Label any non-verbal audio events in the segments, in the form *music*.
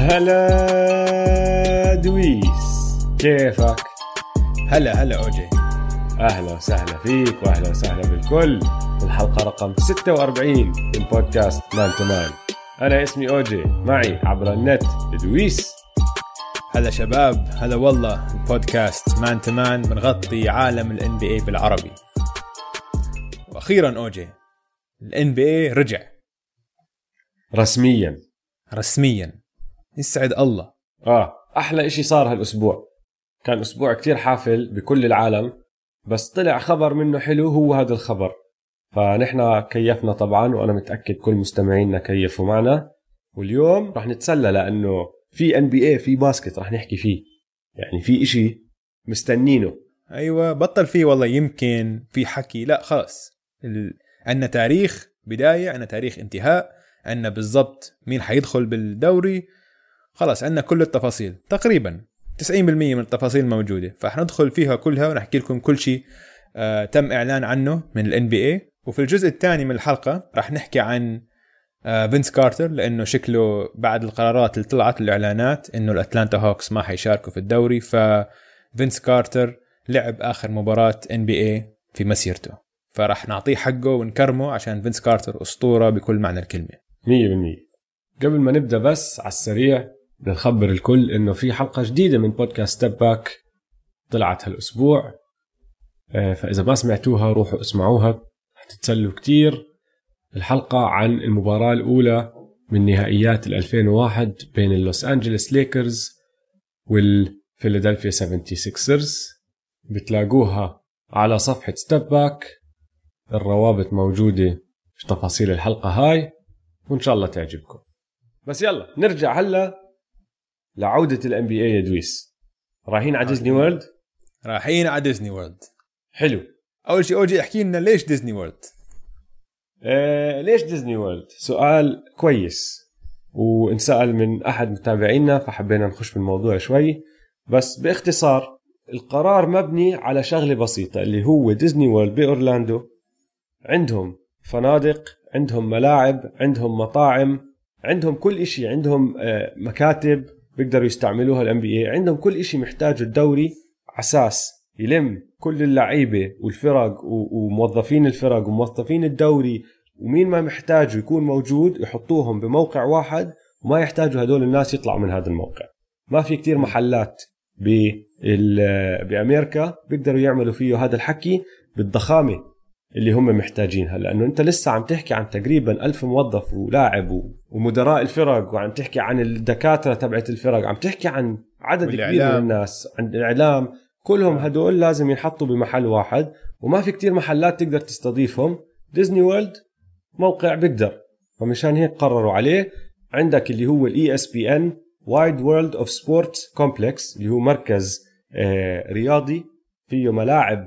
هلا دويس. كيفك؟ هلا هلا أوجي. أهلا وسهلا فيك وأهلا وسهلا بالكل. الحلقة رقم 46 من بودكاست Man to Man. أنا اسمي أوجي معي عبر النت دويس. هلا شباب هلا والله البودكاست Man to Man بنغطي عالم ال NBA بالعربي. وأخيرا أوجي ال NBA رجع. رسميا. رسميا. يسعد الله. آه أحلى إشي صار هالأسبوع. كان أسبوع كتير حافل بكل العالم بس طلع خبر منه حلو هو هذا الخبر. فنحن كيفنا طبعا وأنا متأكد كل مستمعينا كيفوا معنا. واليوم رح نتسلى لأنه في NBA في basket رح نحكي فيه. يعني في إشي مستنينه. أيوه بطل فيه والله يمكن في حكي. لا خلص ال... عندنا تاريخ بداية عندنا تاريخ انتهاء. عندنا بالضبط مين حيدخل بالدوري. خلاص عندنا كل التفاصيل. تقريبا 90% من التفاصيل موجودة فحندخل فيها كلها ونحكي لكم كل شيء آه تم إعلان عنه من ال NBA وفي الجزء الثاني من الحلقة راح نحكي عن آه فينس كارتر لأنه شكله بعد القرارات اللي طلعت الإعلانات إنه ال Atlanta Hawks ما حيشاركوا في الدوري ففينس كارتر لعب آخر مباراة NBA في مسيرته. فراح نعطيه حقه ونكرمه عشان فينس كارتر أسطورة بكل معنى الكلمة. 100% قبل ما نبدأ بس على السريع بدنا نخبر الكل إنه في حلقة جديدة من بودكاست Step Back طلعت هالأسبوع. آه، فإذا ما سمعتوها روحوا اسمعوها حتتسلوا كتير. الحلقة عن المباراة الأولى من نهائيات ال 2001 بين ال Los Angeles Lakers والفيلادلفيا 76رز بتلاقوها على صفحة Step Back الروابط موجودة في تفاصيل الحلقة هاي وإن شاء الله تعجبكم. بس يلا نرجع هلا لعودة ال NBA يا دويس. رايحين على Disney World رايحين على Disney World حلو. أول شيء اوجي احكي لنا ليش Disney World آه ليش Disney World سؤال كويس وانسأل من أحد متابعينا فحبينا نخش بالموضوع شوي. بس باختصار القرار مبني على شغلة بسيطة اللي هو Disney World بأورلاندو. عندهم فنادق عندهم ملاعب عندهم مطاعم عندهم كل إشي عندهم آه، مكاتب. بيقدروا يستعملوها ال NBA عندهم كل إشي محتاجه الدوري أساس يلم كل اللعيبة والفرق وموظفين الفرق وموظفين الدوري. ومين ما محتاجه يكون موجود يحطوهم بموقع واحد وما يحتاجوا هدول الناس يطلعوا من هذا الموقع. ما في كتير محلات بأمريكا بيقدروا يعملوا فيه هذا الحكي بالضخامة. اللي هم محتاجينها لأنه أنت لسه عم تحكي عن تقريبا ألف موظف ولاعب ومدراء الفرق وعم تحكي عن الدكاترة تبعت الفرق عم تحكي عن عدد كبير من. الناس عن الإعلام. كلهم هدول لازم ينحطوا بمحل واحد وما في كتير محلات تقدر تستضيفهم. Disney World موقع بيقدر. فمشان هيك قرروا عليه. عندك اللي هو ال ESPN Wide World of Sports Complex اللي هو مركز آه، رياضي. فيه ملاعب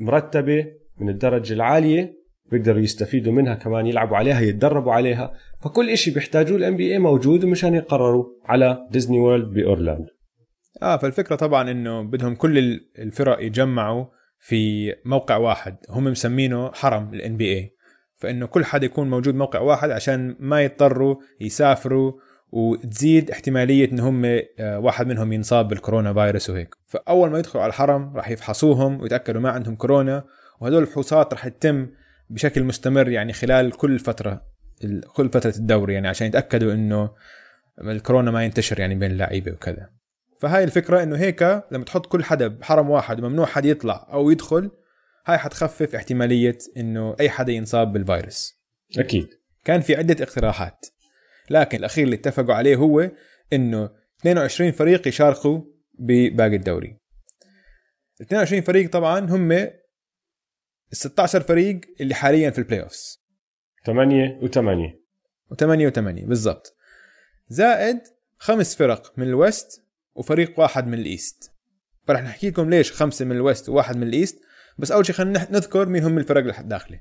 مرتبة. من الدرجة العالية بيقدروا يستفيدوا منها كمان يلعبوا عليها يتدربوا عليها. فكل إشي بيحتاجوه ال NBA موجود ومشان يقرروا على Disney World بأورلاندو. آه فالفكرة طبعا إنه بدهم كل ال- الفرق يجمعوا في موقع واحد. هم مسمينه حرم بي اي فإنه كل حدا يكون موجود موقع واحد عشان ما يضطروا يسافروا وتزيد احتمالية إن هم آه، واحد منهم ينصاب بالكورونا فيروس وهيك. فأول ما يدخلوا على الحرم راح يفحصوهم ويتأكدوا ما عندهم كورونا وهدول الفحوصات راح تتم بشكل مستمر يعني خلال كل فترة كل فترة الدوري يعني عشان يتأكدوا إنه الكورونا ما ينتشر يعني بين اللعيبة وكذا. فهاي الفكرة إنه هيك لما تحط كل حدا بحرم واحد وممنوع حد يطلع أو يدخل هاي حتخفف احتمالية إنه أي حدا ينصاب بالفيروس. أكيد. كان في عدة اقتراحات لكن الأخير اللي اتفقوا عليه هو إنه 22 فريق يشاركوا بباقي الدوري. 22 فريق طبعا هم ال 16 فريق اللي حاليا في ال playoffs 8 و8 و8 و8 بالضبط. زائد خمس فرق من ال West وفريق واحد من ال East. فرح نحكي لكم ليش خمسة من ال West وواحد من ال East بس أول شيء خلينا نذكر مين هم الفرق الداخلة.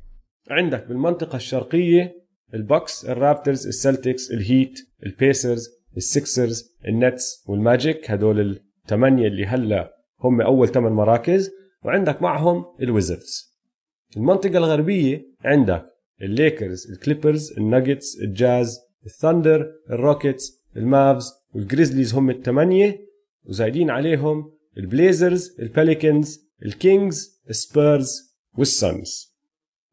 عندك بالمنطقة الشرقية البوكس الرابترز السلتكس الهيت البيسرز السكسرز النتس والماجيك. هدول الثمانية اللي هلأ هم أول ثمان مراكز. وعندك معهم ال Wizards. المنطقة الغربية عندك الليكرز الكليبرز الناجتس الجاز الثندر الروكيتس المافز والجريزليز هم الثمانيه وزايدين عليهم البليزرز الباليكنز الكينجز السبيرز والسانز.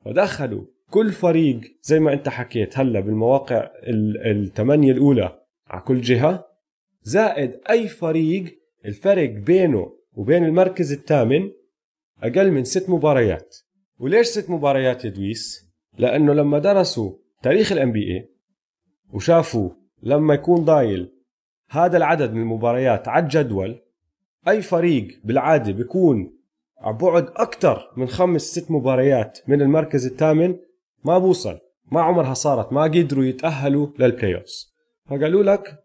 فدخلوا كل فريق زي ما انت حكيت هلا بالمواقع الثمانيه الأولى على كل جهة. زائد أي فريق الفرق بينه وبين المركز الثامن أقل من ست مباريات. وليش ست مباريات يا دويس؟ لأنه لما درسوا تاريخ ال NBA وشافوا لما يكون ضايل هذا العدد من المباريات على الجدول أي فريق بالعادة بيكون على بعد أكثر من خمس ست مباريات من المركز الثامن ما بوصل ما عمرها صارت ما قدروا يتأهلوا لل playoffs فقالوا لك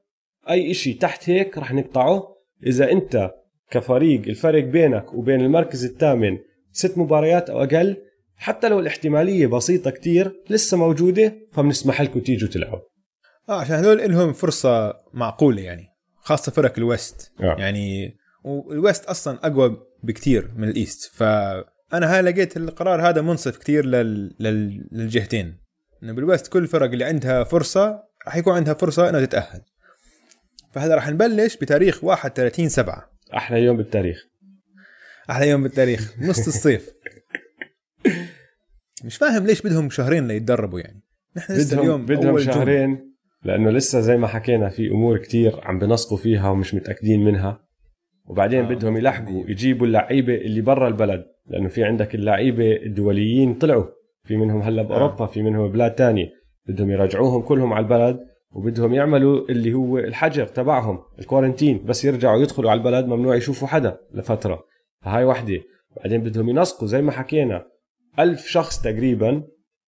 أي إشي تحت هيك رح نقطعه. إذا أنت كفريق الفرق بينك وبين المركز الثامن ست مباريات أو أقل حتى لو الاحتمالية بسيطة كتير لسه موجودة فبنسمح لكم تيجوا تلعبوا. آه عشان هذول لهم فرصة معقولة يعني خاصة فرق ال West. آه. يعني وال West أصلا أقوى بكتير من ال East. فأنا هاي لقيت القرار هذا منصف كتير لل... لل... للجهتين. إنه بال West كل الفرق اللي عندها فرصة راح يكون عندها فرصة إنها تتأهل. فهذا راح نبلش بتاريخ 31 7 أحلى يوم بالتاريخ. أحلى يوم بالتاريخ نص الصيف. مش فاهم ليش بدهم شهرين ليتدربوا يعني. نحن لسه بدهم اليوم بدهم أول. شهرين لأنه لسه زي ما حكينا في أمور كتير عم بنسقوا فيها ومش متأكدين منها. وبعدين آه، آه بدهم يلحقوا. يجيبوا اللعيبة اللي برا البلد لأنه في عندك اللعيبة الدوليين طلعوا. في منهم هلأ بأوروبا في منهم بلاد تانية. بدهم يرجعوهم كلهم على البلد وبدهم يعملوا اللي هو الحجر تبعهم الكورنتين بس يرجعوا يدخلوا على البلد ممنوع يشوفوا حدا لفترة. فهاي وحدة. بعدين بدهم ينسقوا زي ما حكينا ألف شخص تقريبا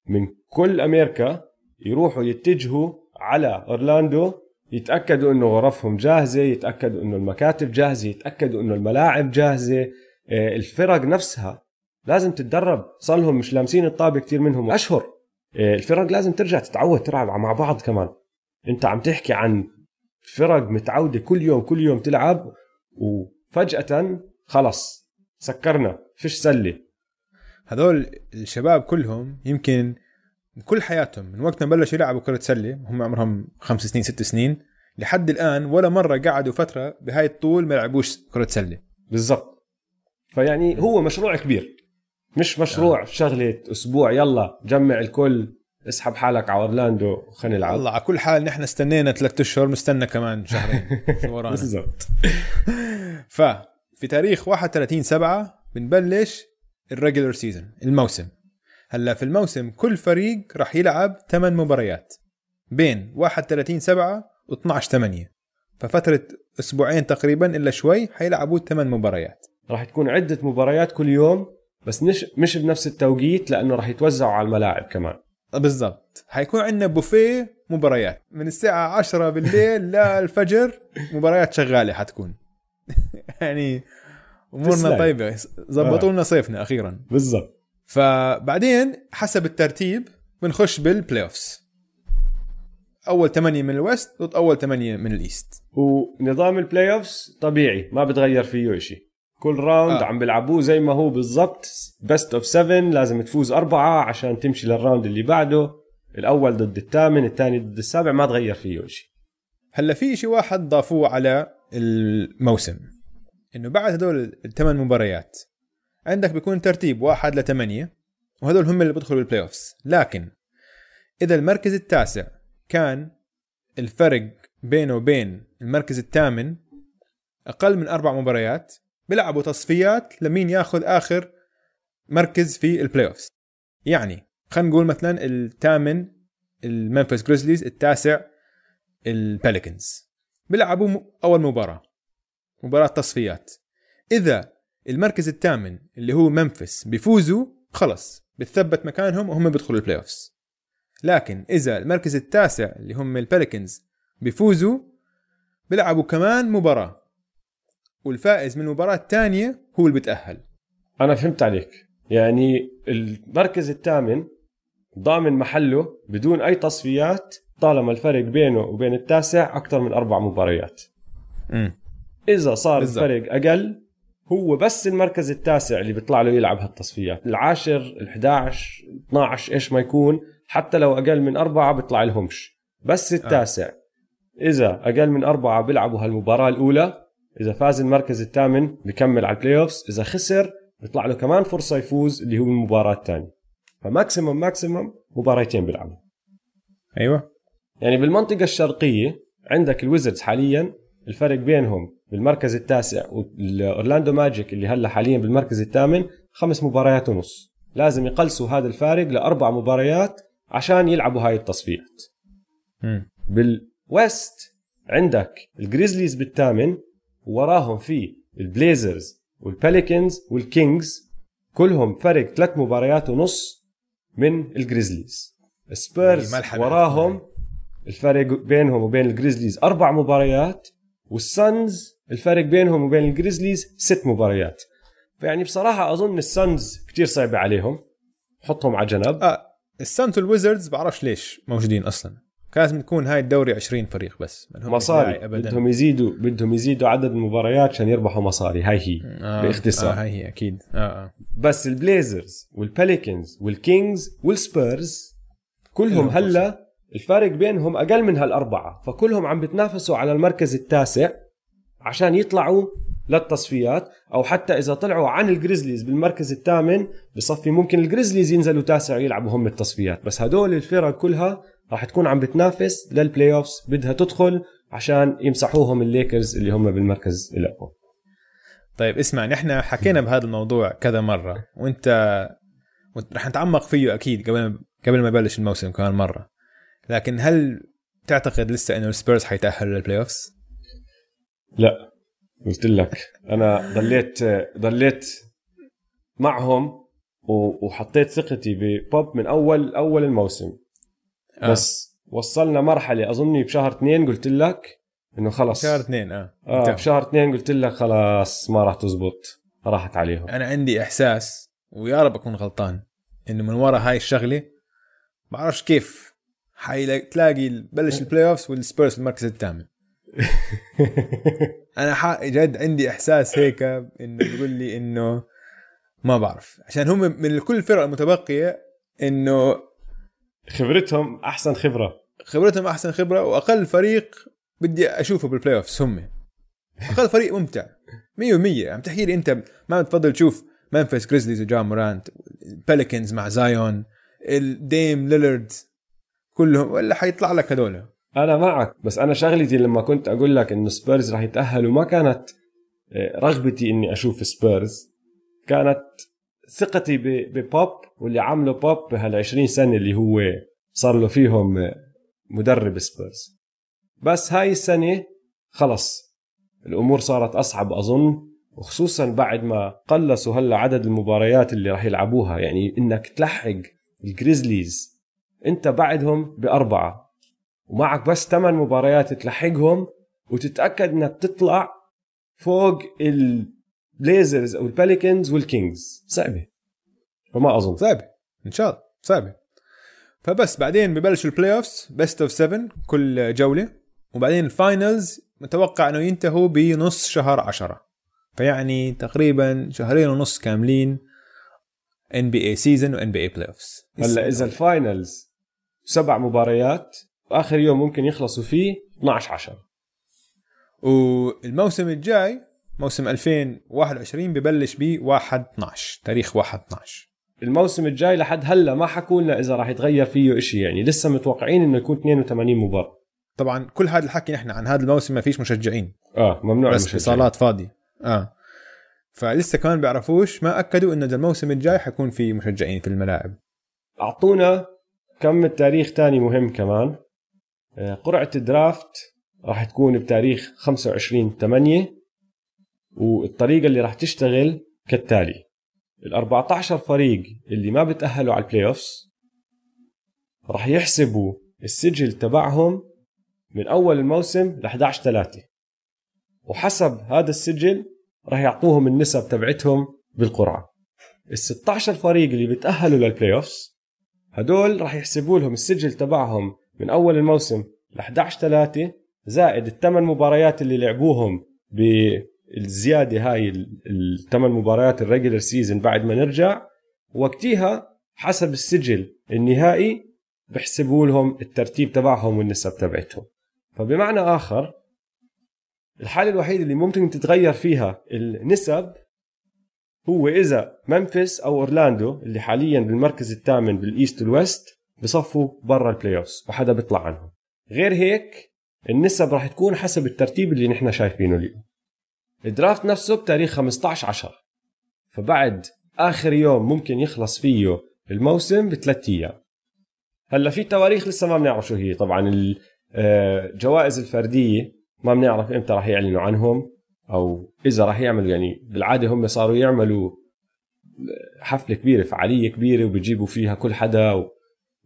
من كل أمريكا يروحوا يتجهوا على أورلاندو يتأكدوا إنه غرفهم جاهزة يتأكدوا إنه المكاتب جاهزة يتأكدوا إنه الملاعب جاهزة. آه، الفرق نفسها لازم تتدرب. صار لهم مش لامسين الطابة كتير منهم أشهر. آه، الفرق لازم ترجع تتعود تلعب مع بعض كمان. أنت عم تحكي عن فرق متعودة كل يوم كل يوم تلعب وفجأة خلص. سكرنا فيش سلة. هذول الشباب كلهم يمكن كل حياتهم من وقت ما بلشوا يلعبوا كرة سلة هم عمرهم خمس سنين ست سنين لحد الآن ولا مرة قعدوا فترة بهاي الطول ما لعبوش كرة سلة. بالضبط. فيعني هو مشروع كبير. مش مشروع آه. شغلة أسبوع يلا جمع الكل اسحب حالك على أورلاندو وخلينا نلعب. الله على كل حال نحن استنينا ثلاثة أشهر مستنى كمان شهرين. *laughs* شو ورانا بالضبط *laughs* ففي تاريخ 31 7 بنبلش ال regular season الموسم. هلأ في الموسم كل فريق راح يلعب 8 مباريات بين 31 7 و 12 8 ففترة أسبوعين تقريبا إلا شوي حيلعبوا 8 مباريات. راح تكون عدة مباريات كل يوم بس مش مش بنفس التوقيت لأنه راح يتوزعوا على الملاعب كمان. بالضبط. حيكون عندنا بوفيه مباريات. من الساعة 10 بالليل *laughs* للفجر مباريات شغالة حتكون. *laughs* يعني أمورنا. طيبة. زبطوا لنا صيفنا أخيرا. بالضبط. فبعدين حسب الترتيب بنخش بال playoffs أول ثمانية من ال West ضد أول ثمانية من ال East. ونظام ال playoffs طبيعي ما بتغير فيه شيء. كل round آه. آه. عم بيلعبوه زي ما هو بالضبط. best of 7 لازم تفوز أربعة عشان تمشي لل round اللي بعده. الأول ضد الثامن الثاني ضد السابع ما تغير فيه شيء. هلأ في شيء واحد ضافوه على الموسم. إنه بعد هدول الثمان مباريات عندك بيكون ترتيب واحد لثمانية وهدول هم اللي بيدخلوا ال playoffs لكن إذا المركز التاسع كان الفرق بينه وبين المركز الثامن أقل من أربع مباريات بيلعبوا تصفيات لمين ياخذ آخر مركز في ال playoffs يعني خلينا نقول مثلا الثامن ال Memphis Grizzlies التاسع ال Pelicans بيلعبوا أول مباراة. مباراة تصفيات. إذا المركز الثامن اللي هو Memphis بيفوزوا خلص بتثبت مكانهم وهم بيدخلوا ال playoffs لكن إذا المركز التاسع اللي هم ال Pelicans بيفوزوا بيلعبوا كمان مباراة. والفائز من المباراة الثانية هو اللي بيتأهل. أنا فهمت عليك. يعني المركز الثامن ضامن محله بدون أي تصفيات طالما الفرق بينه وبين التاسع أكثر من أربع مباريات. امم إذا صار بالضبط. الفرق أقل هو بس المركز التاسع اللي بيطلع له يلعب هالتصفيات. العاشر ال11 12 إيش ما يكون حتى لو أقل من أربعة بيطلع لهمش. بس التاسع. إذا أقل من أربعة بيلعبوا هالمباراة الأولى إذا فاز المركز الثامن بكمل على ال playoffs إذا خسر بيطلع له كمان فرصة يفوز اللي هو المباراة الثانية. ف maximum maximum مباراتين بيلعبوا. أيوه. يعني بالمنطقة الشرقية عندك ال Wizards حاليا الفرق بينهم بالمركز التاسع وال Orlando Magic اللي هلأ حاليا بالمركز الثامن خمس مباريات ونص. لازم يقلصوا هذا الفارق لأربع مباريات عشان يلعبوا هاي التصفيات. بال West عندك ال Grizzlies بالثامن وراهم في ال Blazers وال Pelicans وال Kings كلهم فرق ثلاث مباريات ونص من ال Grizzlies. Spurs وراهم الفرق بينهم وبين ال Grizzlies أربع مباريات وال Suns الفرق بينهم وبين ال Grizzlies ست مباريات. فيعني بصراحة أظن ال Suns كتير صعبة عليهم. حطهم على جنب. آه ال Suns وال Wizards بعرفش ليش موجودين أصلا. لازم تكون هاي الدوري 20 فريق بس مصاري. بدهم يزيدوا بدهم يزيدوا عدد المباريات عشان يربحوا مصاري. هاي هي آه باختصار. آه هاي هي أكيد. آه آه. بس ال Blazers وال Pelicans وال Kings والسبيرز كلهم هلأ الفارق بينهم أقل من هالأربعة فكلهم عم بتنافسوا على المركز التاسع عشان يطلعوا للتصفيات أو حتى إذا طلعوا عن ال Grizzlies بالمركز الثامن بصفي ممكن ال Grizzlies ينزلوا تاسع يلعبوا هم التصفيات. بس هدول الفرق كلها راح تكون عم بتنافس لل playoffs بدها تدخل عشان يمسحوهم الليكرز اللي هم بالمركز الأول. طيب اسمع نحن حكينا بهذا الموضوع كذا مرة وأنت رح نتعمق فيه أكيد قبل قبل ما يبلش الموسم كمان مرة. لكن هل تعتقد لسه إنه السبيرز حيتأهلوا لل playoffs؟ لا قلت لك. أنا ضليت ضليت معهم وحطيت ثقتي ببوب من أول أول الموسم. آه. بس وصلنا مرحلة أظني بشهر اثنين قلت لك إنه خلص. شهر اثنين آه, آه بشهر اثنين قلت لك خلاص ما راح تزبط. راحت عليهم. أنا عندي إحساس ويا رب أكون غلطان إنه من ورا هاي الشغلة بعرفش كيف حتلاقي بلش ال playoffs والسبيرز المركز الثامن. *laughs* أنا جد عندي إحساس هيك إنه بيقول لي إنه ما بعرف. عشان هم من كل الفرق المتبقية إنه خبرتهم أحسن خبرة. خبرتهم أحسن خبرة وأقل فريق بدي أشوفه بال playoffs هم. أقل فريق ممتع. 100% عم تحكي لي أنت ما بتفضل تشوف Memphis Grizzlies و Ja Morant Pelicans مع Zion ال Dame Lillard كلهم ولا حيطلع لك هذول. أنا معك بس أنا شغلتي لما كنت أقول لك إنه سبيرز راح يتأهلوا ما كانت آه، رغبتي إني أشوف سبيرز كانت ثقتي ببوب واللي عمله بوب بهال 20 سنة اللي هو صار له فيهم آه، مدرب سبيرز بس هاي السنة خلص. الأمور صارت أصعب أظن وخصوصا بعد ما قلصوا هلا عدد المباريات اللي راح يلعبوها. يعني إنك تلحق ال Grizzlies انت بعدهم بأربعة. ومعك بس ثمان مباريات تلحقهم وتتأكد إنك تطلع فوق ال Blazers أو ال Pelicans وال Kings صعبة. فما أظن. صعبة. إن شاء الله. صعبة. فبس بعدين ببلشوا ال playoffs best of 7 كل جولة. وبعدين ال finals متوقع إنه ينتهوا بنص شهر عشرة. فيعني تقريبا شهرين ونص كاملين NBA season و NBA playoffs هلا إذا ال finals سبع مباريات واخر يوم ممكن يخلصوا فيه 12 10 والموسم الجاي موسم 2021 ببلش ب 1 12 تاريخ 1 12 الموسم الجاي لحد هلا ما حكوا لنا إذا راح يتغير فيه شيء يعني لسه متوقعين إنه يكون 82 مباراة. طبعا كل هذا الحكي نحن عن هذا الموسم ما فيش مشجعين. آه ممنوع بس صالات فاضية. آه. فلسه كمان بيعرفوش ما أكدوا إنه الموسم الجاي حيكون في مشجعين في الملاعب. أعطونا كم التاريخ تاني مهم كمان؟ آه، قرعة ال draft راح تكون بتاريخ 25 8 والطريقة اللي راح تشتغل كالتالي. ال 14 فريق اللي ما بتأهلوا على ال playoffs راح يحسبوا السجل تبعهم من أول الموسم ل 11 3 وحسب هذا السجل راح يعطوهم النسب تبعتهم بالقرعة. ال 16 فريق اللي بيتاهلوا لل playoffs هدول راح يحسبوا لهم السجل تبعهم من أول الموسم ل 11 3 زائد الثمان مباريات اللي لعبوهم بالزيادة هاي الثمان مباريات ال regular season بعد ما نرجع. وقتها حسب السجل النهائي بحسبوا لهم الترتيب تبعهم والنسب تبعتهم. فبمعنى آخر الحالة الوحيدة اللي ممكن تتغير فيها النسب هو إذا ممفيس أو أورلاندو اللي حاليا بالمركز الثامن بال East وال West بصفوا برا ال playoff وحدا بيطلع عنهم. غير هيك النسب راح تكون حسب الترتيب اللي نحن شايفينه اليوم. الدرافت نفسه بتاريخ 15 10 فبعد آخر يوم ممكن يخلص فيه الموسم بثلاث أيام. هلأ في تواريخ لسه ما بنعرف شو هي. طبعا الجوائز الفردية ما بنعرف إمتى راح يعلنوا عنهم. أو إذا راح يعملوا يعني بالعادة هم صاروا يعملوا حفلة كبيرة فعالية كبيرة وبيجيبوا فيها كل حدا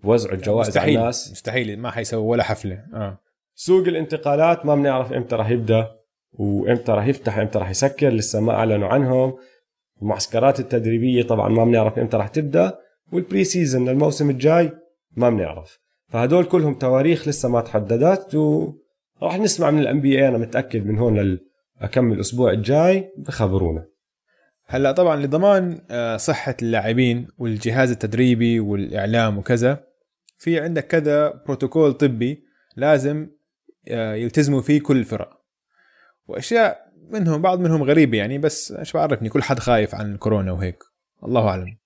ووزعوا الجوائز مستحيل على الناس. مستحيل ما حيسوي ولا حفلة. آه. سوق الانتقالات ما بنعرف إمتى راح يبدأ وإمتى راح يفتح إمتى راح يسكر لسه ما أعلنوا عنهم. المعسكرات التدريبية طبعا ما بنعرف إمتى راح تبدأ. وال preseason للموسم الجاي ما بنعرف. فهدول كلهم تواريخ لسه ما تحددت وراح نسمع من ال NBA أنا متأكد من هون لأكمل الأسبوع الجاي بخبرونا. هلا طبعا لضمان آه، صحة اللاعبين والجهاز التدريبي والإعلام وكذا في عندك كذا بروتوكول طبي لازم آه، يلتزموا فيه كل الفرق. وأشياء منهم بعض منهم غريبة يعني بس إيش بعرفني كل حد خايف عن الكورونا وهيك. الله أعلم.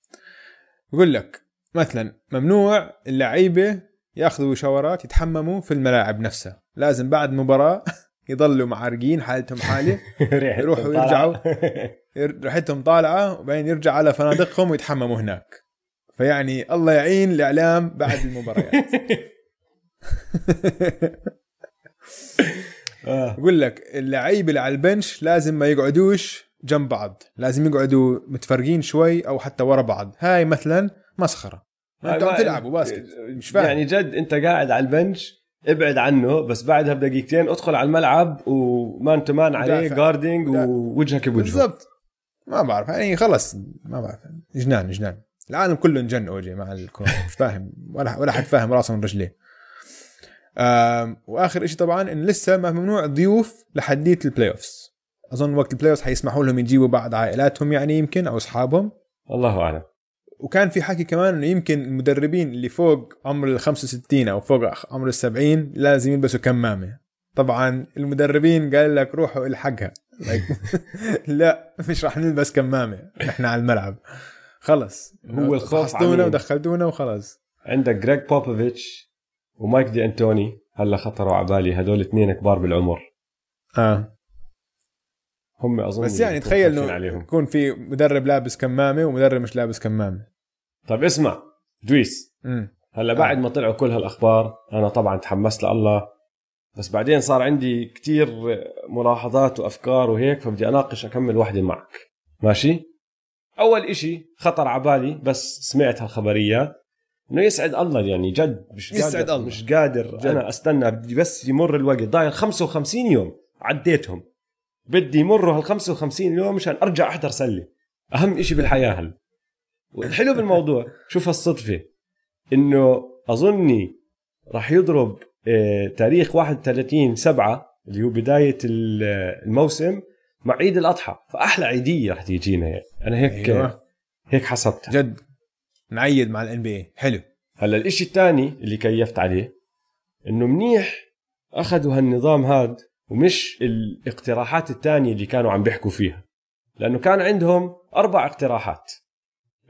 بقول لك مثلا ممنوع اللعيبة ياخذوا شاورات يتحمموا في الملاعب نفسها. لازم بعد مباراة *laughs* يضلوا معرقين حالتهم حاله *laughs* يروحوا يرجعوا *laughs* ير- ريحتهم طالعة وبعدين يرجع على فنادقهم ويتحمموا هناك. فيعني الله يعين الإعلام بعد المباريات. *laughs* آه. بقول لك اللعيبه اللي على ال bench لازم ما يقعدوش جنب بعض لازم يقعدوا متفرقين شوي أو حتى ورا بعض. هاي مثلا مسخرة. ما أنتوا عم تلعبوا basket مش فاهم. يعني جد أنت قاعد على ال bench ابعد عنه بس بعدها بدقيقتين ادخل على الملعب و man to man عليه. guarding. ووجهك بوجهه. بالضبط. ما بعرف يعني خلص ما بعرف. جنان جنان. العالم كله انجن اوجي مع الكورونا *laughs* مش فاهم. ولا ولا حد فاهم راسه من رجليه. وآخر شيء طبعا إن لسه ما ممنوع ضيوف لحديت ال playoffs أظن وقت ال playoffs حيسمحوا لهم يجيبوا بعض عائلاتهم يعني يمكن أو أصحابهم. الله أعلم. وكان في حكي كمان إنه يمكن المدربين اللي فوق عمر ال 65 أو فوق عمر ال 70 لازم يلبسوا كمامة. طبعا المدربين قال لك روحوا الحقها. *laughs* لا مش راح نلبس كمامة. نحن على الملعب. خلص. هو الخوف فحصتونا. ودخلتونا وخلاص عندك جريج بوبوفيتش ومايك دي انتوني هلا خطروا على بالي. هدول اثنين كبار بالعمر. آه. هم أظن بس يعني تخيل إنه يكون في مدرب لابس كمامة ومدرب مش لابس كمامة. طب اسمع دويس. هلا بعد ما طلعوا كل هالأخبار أنا طبعا تحمست لله بس بعدين صار عندي كتير ملاحظات وأفكار وهيك فبدي أناقش أكمل وحدة معك. ماشي؟ أول إشي خطر على بالي بس سمعت هالخبريات إنه يسعد الله يعني جد مش يسعد قادر الله. مش قادر. جد. أنا أستنى بدي بس يمر الوقت. ضايل 55 يوم عديتهم. بدي يمروا هال 55 يوم مشان أرجع أحضر سلة. أهم إشي بالحياة هلا. والحلو بالموضوع شوف هالصدفه إنه أظني راح يضرب آه، تاريخ 31 7 اللي هو بداية ال- الموسم مع عيد الأضحى. فأحلى عيدية رح تيجينا يعني. أنا هيك أيوه. هيك حسبتها. جد. نعيد مع الان بي حلو. هلأ الإشي الثاني اللي كيفت عليه إنه منيح أخذوا هالنظام هاد ومش الاقتراحات الثانية اللي كانوا عم بيحكوا فيها. لأنه كان عندهم أربع اقتراحات.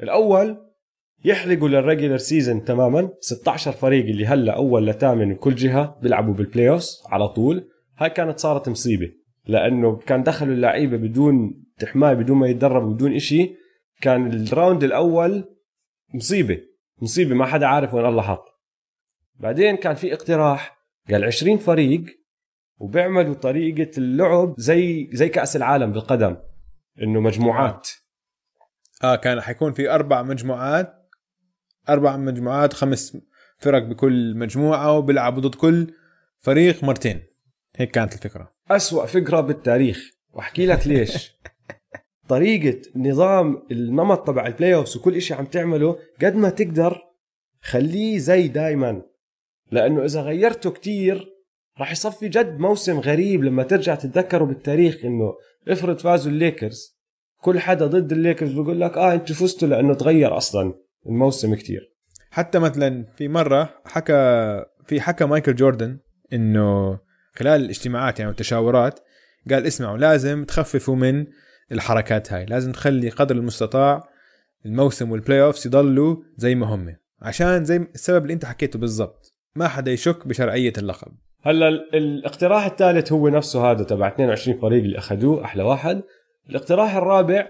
الأول يحرقوا لل regular season تماما 16 فريق اللي هلأ أول لثامن بكل جهة بيلعبوا بال play على طول. هاي كانت صارت مصيبة لأنه كان دخلوا اللعيبة بدون تحمايه بدون ما يتدربوا بدون إشي. كان ال round الأول مصيبة مصيبة ما حدا عارف وين الله حاط. بعدين كان في اقتراح قال 20 فريق وبيعملوا طريقة اللعب زي زي كأس العالم بالقدم إنه مجموعات. آه كان حيكون في أربع مجموعات. أربع مجموعات خمس فرق بكل مجموعة وبيلعبوا ضد كل فريق مرتين. هيك كانت الفكرة. أسوأ فكرة بالتاريخ. وأحكي لك ليش. *laughs* طريقة نظام النمط تبع ال playoffs وكل إشي عم تعمله قد ما تقدر خليه زي دايما. لأنه إذا غيرته كتير راح يصفي جد موسم غريب لما ترجع تتذكره بالتاريخ إنه افرض فازوا الليكرز كل حدا ضد الليكرز بيقول لك آه أنتوا فزتوا لأنه تغير أصلا الموسم كتير. حتى مثلا في مرة حكى في حكى مايكل جوردن إنه خلال الاجتماعات يعني والتشاورات قال اسمعوا لازم تخففوا من الحركات هاي لازم تخلي قدر المستطاع الموسم وال playoffs يضلوا زي ما هم. عشان زي السبب اللي أنت حكيته بالضبط ما حدا يشك بشرعية اللقب. هلأ ال- الاقتراح الثالث هو نفسه هذا تبع 22 فريق اللي أخذوه أحلى واحد. الاقتراح الرابع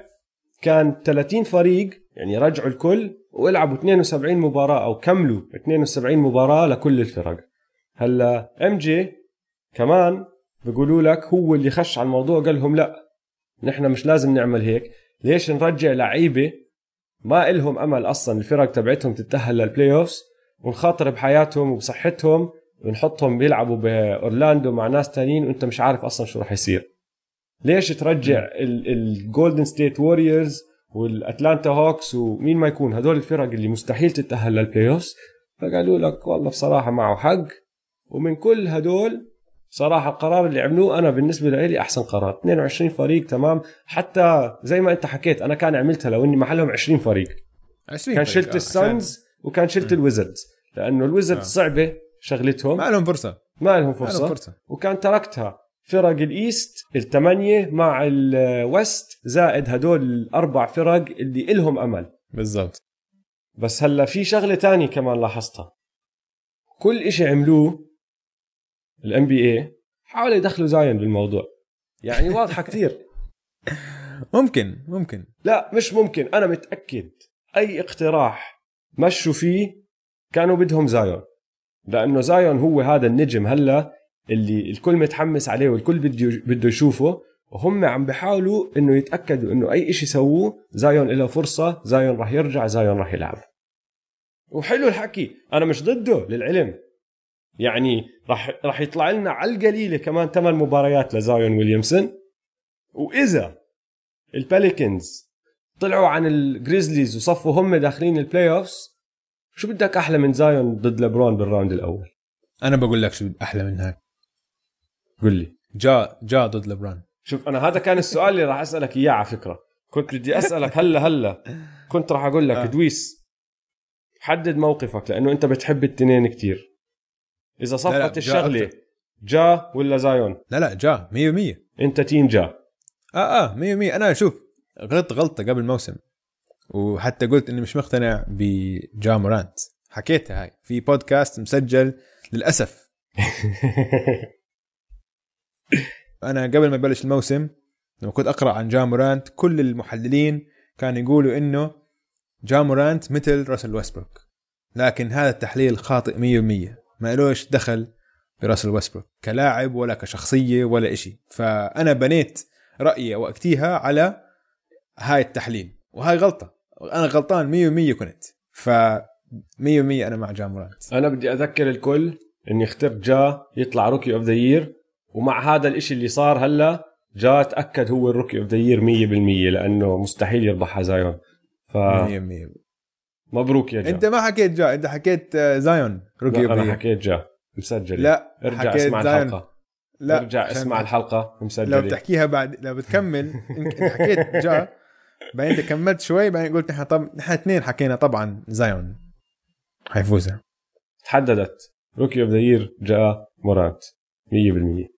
كان 30 فريق يعني رجعوا الكل والعبوا 72 مباراة أو كملوا 72 مباراة لكل الفرق. هلا MJ كمان بيقولوا لك هو اللي خش على الموضوع قال لهم لا نحن مش لازم نعمل هيك. ليش نرجع لعيبة ما إلهم أمل أصلا الفرق تبعتهم تتأهل لل playoffs ونخاطر بحياتهم وبصحتهم ونحطهم بيلعبوا بأورلاندو مع ناس تانيين وأنت مش عارف أصلا شو راح يصير. ليش ترجع الجولدن ستيت ووريرز والأتلانتا هوكس ومين ما يكون هدول الفرق اللي مستحيل تتأهل لل playoffs فقالوا لك والله بصراحة معه حق ومن كل هدول صراحة القرار اللي عملوه أنا بالنسبة لي أحسن قرار. 22 فريق تمام؟ حتى زي ما أنت حكيت أنا كان عملتها لو إني محلهم 20 فريق. 20 كان. شلت آه، ال Suns وكان شلت ال Wizards. لأنه ال Wizards آه. صعبة شغلتهم. ما لهم فرصة. ما لهم ما لهم فرصة. وكان تركتها. فرق ال East الثمانيه مع ال West زائد هدول الأربع فرق اللي إلهم أمل. بالضبط. بس هلا في شغلة تانية كمان لاحظتها. كل إشي عملوه ال NBA حاولوا يدخلوا زايون بالموضوع. يعني *laughs* واضحة كثير. ممكن ممكن. لا مش ممكن. أنا متأكد أي اقتراح مشوا فيه كانوا بدهم زايون لأنه زايون هو هذا النجم هلا اللي الكل متحمس عليه والكل بده بده يشوفه. وهم عم بيحاولوا إنه يتأكدوا إنه أي إشي يسووه زايون له فرصة زايون راح يرجع زايون راح يلعب. وحلو الحكي أنا مش ضده للعلم. يعني راح راح يطلع لنا على القليلة كمان ثمان مباريات لزايون ويليامسون وإذا ال Pelicans طلعوا عن ال Grizzlies وصفوا هم داخلين ال playoffs شو بدك أحلى من زايون ضد لبرون بال round الأول؟ أنا بقول لك شو أحلى من هيك قل لي. جا جا ضد لبرون. شوف أنا هذا كان السؤال اللي راح أسألك إياه على فكرة. كنت بدي أسألك هلا هلا. كنت راح أقول لك آه. دويس حدد موقفك لأنه أنت بتحب التنين كتير. إذا لا، جا الشغلة. جا ولا زايون؟ لا لا جا 100% أنت team جا. آه آه 100% أنا شوف غلطت غلطة قبل الموسم. وحتى قلت إني مش مقتنع بجا مورانت. حكيتها هاي. في بودكاست مسجل للأسف. *laughs* أنا قبل ما يبلش الموسم لما كنت أقرأ عن جا مورانت كل المحللين كانوا يقولوا إنه جا مورانت مثل راسل ويسبروك لكن هذا التحليل خاطئ 100% ما لوش دخل براسل ويسبروك كلاعب ولا كشخصية ولا إشي. فأنا بنيت رأيي وقتها على هاي التحليل وهاي غلطة. أنا غلطان 100% كنت. ف 100% أنا مع جا مورانت. أنا بدي أذكر الكل اني اخترت جا يطلع rookie of the year ومع هذا الإشي اللي صار هلا جا تأكد هو ال rookie of the year 100% لأنه مستحيل يربحها زايون. 100% فمبروك يا جا. أنت ما حكيت جا أنت حكيت آه، زايون rookie of أنا the حكيت جا مسجل. لا ارجع حكيت اسمع زايون. الحلقة. لا ارجع اسمع الحلقة لو مسجله بتحكيها بعد لو بتكمل إنت حكيت جا بعدين كملت شوي بعدين قلت نحن طب نحن اثنين حكينا طبعا زايون. حيفوزها تحددت. rookie of the year جا مورانت 100%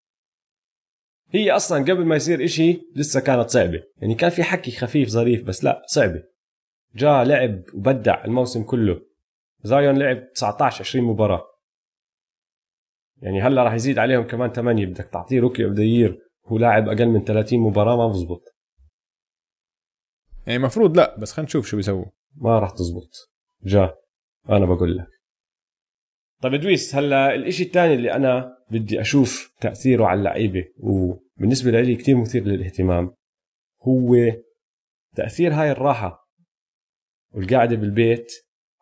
هي أصلا قبل ما يصير إشي لسه كانت صعبة. يعني كان في حكي خفيف ظريف بس لا صعبة. جا لعب وبدع الموسم كله. زايون لعب 19 20 مباراة. يعني هلأ راح يزيد عليهم كمان 8 بدك تعطيه rookie of the year هو لاعب أقل من 30 مباراة ما بزبط. يعني المفروض لا بس خلينا نشوف شو بيسووا. ما راح تزبط. جا أنا بقول لك. طيب ادويس هلأ الإشي الثاني اللي أنا بدي أشوف تأثيره على اللعيبة. وبالنسبة لي كتير مثير للاهتمام. هو تأثير هاي الراحة والقعدة بالبيت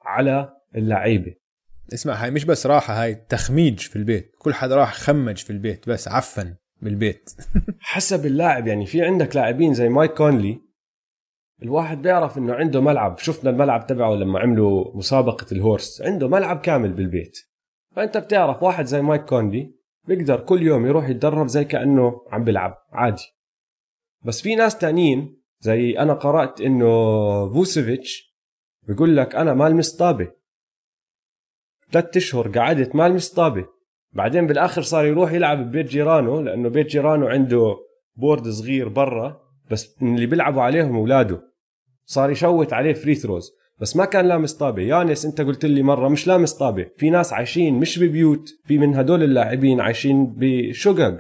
على اللعيبة. اسمع هاي مش بس راحة هاي تخميج في البيت. كل حدا راح خمج في البيت بس عفن بالبيت. *laughs* حسب اللاعب يعني في عندك لاعبين زي مايك كونلي. الواحد بيعرف إنه عنده ملعب. شفنا الملعب تبعه لما عملوا مسابقة ال HORSE. عنده ملعب كامل بالبيت. فأنت بتعرف واحد زي مايك كونلي بيقدر كل يوم يروح يتدرب زي كأنه عم بيلعب عادي. بس في ناس تانيين زي أنا قرأت إنه فوسيفيتش بيقول لك أنا ما لمس طابة ثلاث أشهر قعدت ما لمس طابة بعدين بالآخر صار يروح يلعب ببيت جيرانه لأنه بيت جيرانه عنده board صغير برا بس اللي بيلعبوا عليهم أولاده. صار يشوت عليه free throws بس ما كان لامس طابة. يانس انت قلت لي مرة مش لامس طابة. في ناس عايشين مش ببيوت في من هدول اللاعبين عايشين بشقق.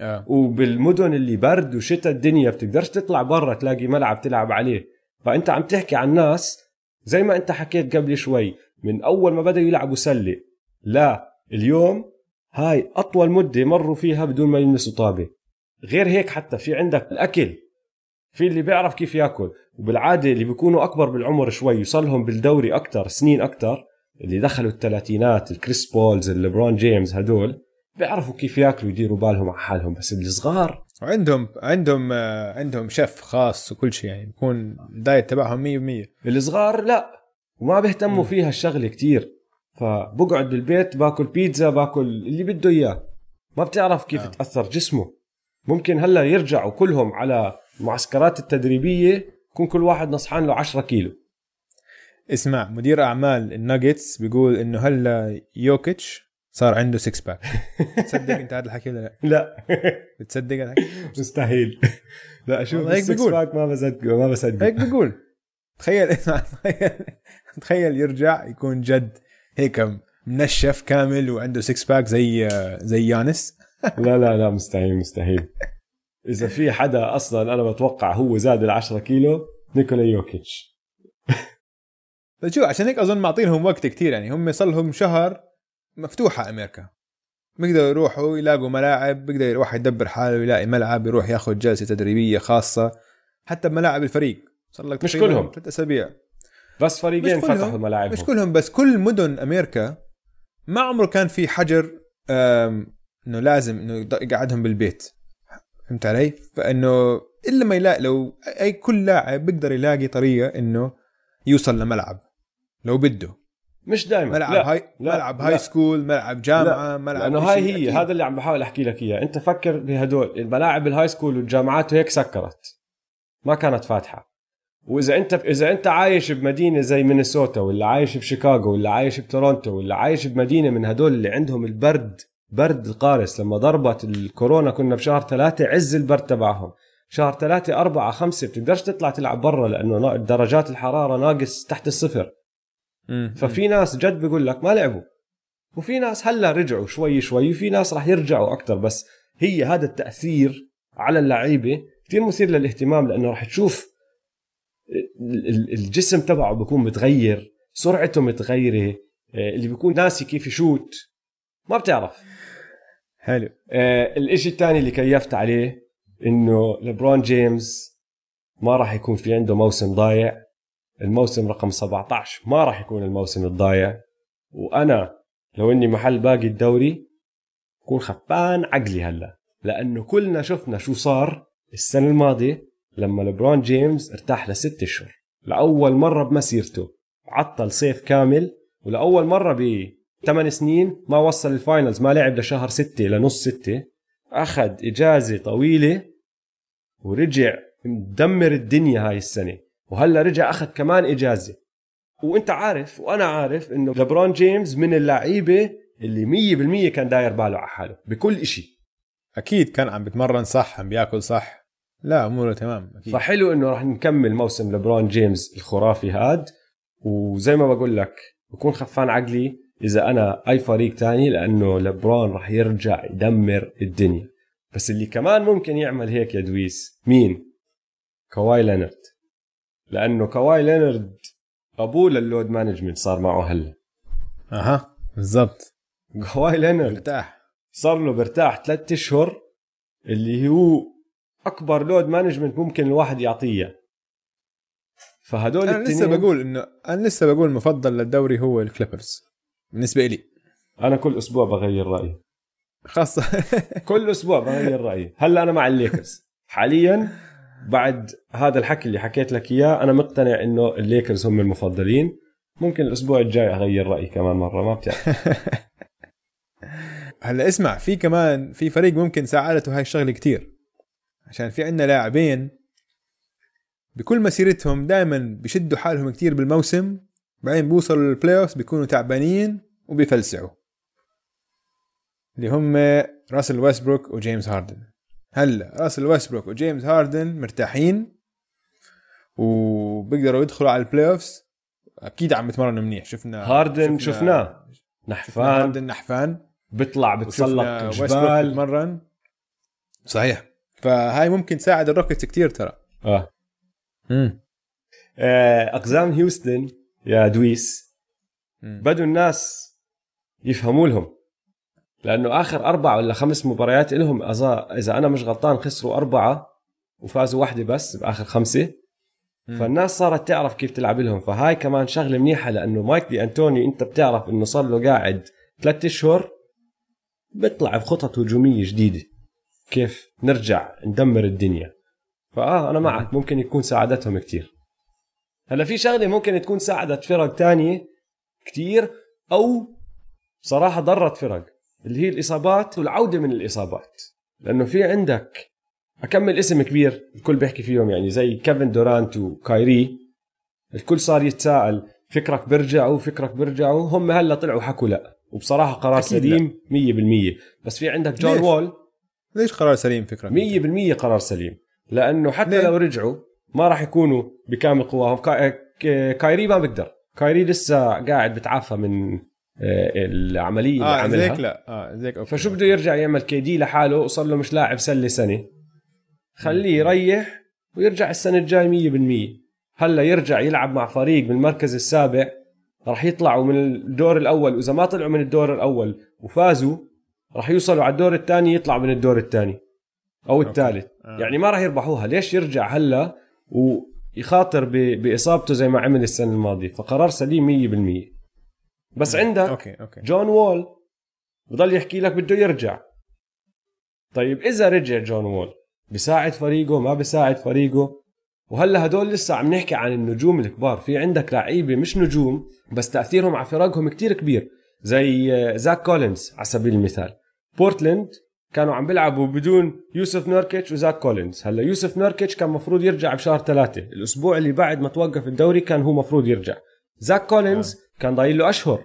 آه. وبالمدن اللي برد وشتاء الدنيا بتقدرش تطلع برا تلاقي ملعب تلعب عليه. فأنت عم تحكي عن ناس زي ما انت حكيت قبل شوي من أول ما بدأوا يلعبوا سلة. لا اليوم هاي أطول مدة مروا فيها بدون ما يلمسوا طابة. غير هيك حتى في عندك الأكل. في اللي بيعرف كيف ياكل. وبالعادة اللي بيكونوا أكبر بالعمر شوي يوصلهم بالدوري أكثر سنين أكثر اللي دخلوا الثلاثينات الكريس بولز الليبرون جيمس هدول بيعرفوا كيف ياكلوا يديروا بالهم على حالهم. بس الصغار وعندهم عندهم آه، عندهم شيف خاص وكل شيء يعني بيكون ال diet تبعهم 100% الصغار لا وما بيهتموا فيها الشغلة كتير. فبقعد بالبيت باكل بيتزا باكل اللي بده إياه. ما بتعرف كيف آه. تأثر جسمه. ممكن هلأ يرجعوا كلهم على المعسكرات التدريبية يكون كل واحد نصحان له 10 كيلو. اسمع مدير أعمال الناجتس بيقول إنه هلا يوكيتش صار عنده six pack *laughs* تصدق أنت هذا الحكي ولا لا؟ لا. بتصدق هذا؟ مستحيل. لا أشوف والله هيك بيقول. pack ما بصدقه ما بصدق. هيك بيقول. تخيل *laughs* اسمع تخيل تخيل يرجع يكون جد هيك منشف كامل وعنده six pack زي زي يانس. لا لا لا مستحيل مستحيل. *laughs* إذا في حدا أصلا أنا بتوقع هو زاد ال 10 كيلو نيكولا يوكيتش. *laughs* شو عشان هيك أظن معطينهم وقت كتير يعني هم صار لهم شهر مفتوحة أمريكا. بيقدروا يروحوا يلاقوا ملاعب بيقدر يروح يدبر حاله يلاقي ملعب يروح ياخذ جلسة تدريبية خاصة. حتى بملاعب الفريق صار لك مش كلهم. ثلاث أسابيع. بس فريقين. فتحوا ملاعبهم. مش كلهم بس كل مدن أمريكا ما عمره كان في حجر إنه لازم إنه يقعدهم بالبيت. فهمت علي؟ فإنه إلا ما يلاقي لو أي كل لاعب بيقدر يلاقي طريقة إنه يوصل لملعب لو بده مش دائما ملعب لا. هاي لا. ملعب لا. high school ملعب جامعة ملعب لأنه هاي هي أكيد. هذا اللي عم بحاول أحكي لك إياه أنت فكر بهدول الملاعب ال high school والجامعات هيك سكرت ما كانت فاتحة وإذا انت إذا أنت عايش بمدينة زي مينيسوتا ولا عايش بشيكاغو ولا عايش بتورونتو ولا عايش بمدينة من هدول اللي عندهم البرد برد قارس. لما ضربت الكورونا كنا بشهر ثلاثة عز البرد تبعهم. شهر ثلاثة أربعة خمسة بتقدرش تطلع تلعب برا لأنه درجات الحرارة ناقص تحت الصفر. ففي ناس جد بيقول لك ما لعبوا. وفي ناس هلا رجعوا شوي شوي. وفي ناس راح يرجعوا أكثر بس هي هذا التأثير على اللعيبة. كثير مثير للاهتمام لأنه راح تشوف ال- ال- الجسم تبعه بيكون متغير سرعته متغيرة آه، اللي بيكون ناسي كيف يشوت. ما بتعرف. حلو. آه، الإشي الثاني اللي كيفت عليه إنه لبرون جيمس ما راح يكون في عنده موسم ضايع. الموسم رقم 17 ما راح يكون الموسم الضايع. وأنا لو إني محل باقي الدوري بكون خفان عقلي هلا. لأنه كلنا شفنا شو صار السنة الماضية لما لبرون جيمس ارتاح لست أشهر. لأول مرة بمسيرته. عطل صيف كامل. ولأول مرة 8 سنين ما وصل ال finals ما لعب لشهر ستة لنص ستة. أخذ إجازة طويلة ورجع مدمر الدنيا هاي السنة. وهلأ رجع أخذ كمان إجازة. وأنت عارف وأنا عارف إنه لبرون جيمس من اللعيبة اللي 100% كان داير باله على حاله بكل إشي. أكيد كان عم بتمرن صح عم بياكل صح. لا أموره تمام أكيد. فحلو إنه راح نكمل موسم لبرون جيمس الخرافي هاد. وزي ما بقول لك بكون خفان عقلي إذا أنا أي فريق تاني لأنه لبرون راح يرجع يدمر الدنيا. بس اللي كمان ممكن يعمل هيك يا دويس مين؟ كواي لينارد لأنه كواي لينارد ابوه ل ال load management صار معه هلا. أها بالضبط. كواي لينارد ارتاح صار له برتاح ثلاثة أشهر اللي هو أكبر load management ممكن الواحد يعطيه. فهدول أنا لسه التنين بقول انه أنا لسه بقول المفضل للدوري هو الكليبرز. بالنسبة لي أنا كل أسبوع بغير رأيي. خاصة. *laughs* كل أسبوع بغير رأيي. هلأ أنا مع الليكرز. حاليا بعد هذا الحكي اللي حكيت لك إياه أنا مقتنع إنه الليكرز هم المفضلين. ممكن الأسبوع الجاي أغير رأيي كمان مرة ما بتعرف. *laughs* هلأ اسمع في كمان في فريق ممكن ساعدته هاي الشغلة كتير. عشان في عندنا لاعبين بكل مسيرتهم دائما بيشدوا حالهم كتير بالموسم. بعدين بيوصلوا لل playoff بيكونوا تعبانين وبيفلسعوا. اللي هم راسل ويستبروك وجيمس هاردن. هلا راسل ويستبروك وجيمس هاردن مرتاحين وبيقدروا يدخلوا على ال playoffs أكيد عم يتمرنوا منيح. شفنا هاردن شفنا شفناه. شفنا نحفان. هاردن نحفان. بيطلع بتسلق جبال بيتمرن صحيح. فهاي ممكن تساعد الروكيتس كتير ترى. آه. امم أقزام هيوستن يا دويس. بدوا الناس يفهموا لهم. لأنه آخر أربع ولا خمس مباريات لهم إذا أنا مش غلطان خسروا أربعة وفازوا واحدة بس بآخر خمسة. فالناس صارت تعرف كيف تلعب لهم. فهاي كمان شغلة منيحة لأنه مايك دي أنتوني أنت بتعرف إنه صار له قاعد ثلاثة أشهر بيطلع بخطط هجومية جديدة. كيف نرجع ندمر الدنيا. فآه أنا معك. ممكن يكون ساعدتهم كتير. هلا في شغلة ممكن تكون ساعدت فرق تانية كتير أو بصراحه ضرت فرق اللي هي الإصابات والعودة من الإصابات. لأنه في عندك أكمل اسم كبير الكل بيحكي فيهم يعني زي كيفن دورانت وكايري. الكل صار يتساءل فكرك بيرجعوا فكرك بيرجعوا هم هلا طلعوا حكوا لا. وبصراحة قرار سليم 100% بس في عندك جون ليش؟ وول. ليش قرار سليم فكره 100% قرار سليم. لأنه حتى ليه؟ لو رجعوا ما راح يكونوا بكامل قواهم. ك- كايري ما بقدر كايري لسه قاعد بتعافى من آه، العملية اللي آه عملها. زيك لا. آه زيك okay. فشو بده يرجع يعمل كي دي لحاله؟ وصار له مش لاعب سلة سنة. خليه يريح ويرجع السنة الجاي 100% هلا يرجع يلعب مع فريق بالمركز السابع. راح يطلعوا من الدور الأول. وإذا ما طلعوا من الدور الأول وفازوا راح يوصلوا على الدور الثاني يطلعوا من الدور الثاني أو الثالث. آه. يعني ما راح يربحوها. ليش يرجع هلا ويخاطر بإصابته زي ما عمل السنة الماضية. فقرار سليم 100% بس عندك okay okay. جون وول. بضل يحكي لك بده يرجع. طيب إذا رجع جون وول بساعد فريقه ما بساعد فريقه؟ وهلا هدول لسه عم نحكي عن النجوم الكبار. في عندك لعيبة مش نجوم بس تأثيرهم على فرقهم كتير كبير زي آه، زاك كولينز على سبيل المثال. بورتلاند كانوا عم بيلعبوا بدون يوسف نوركيتش وزاك كولينز. هلا يوسف نوركيتش كان مفروض يرجع بشهر ثلاثة. الأسبوع اللي بعد ما توقف الدوري كان هو مفروض يرجع. زاك كولينز كان ضايل له أشهر.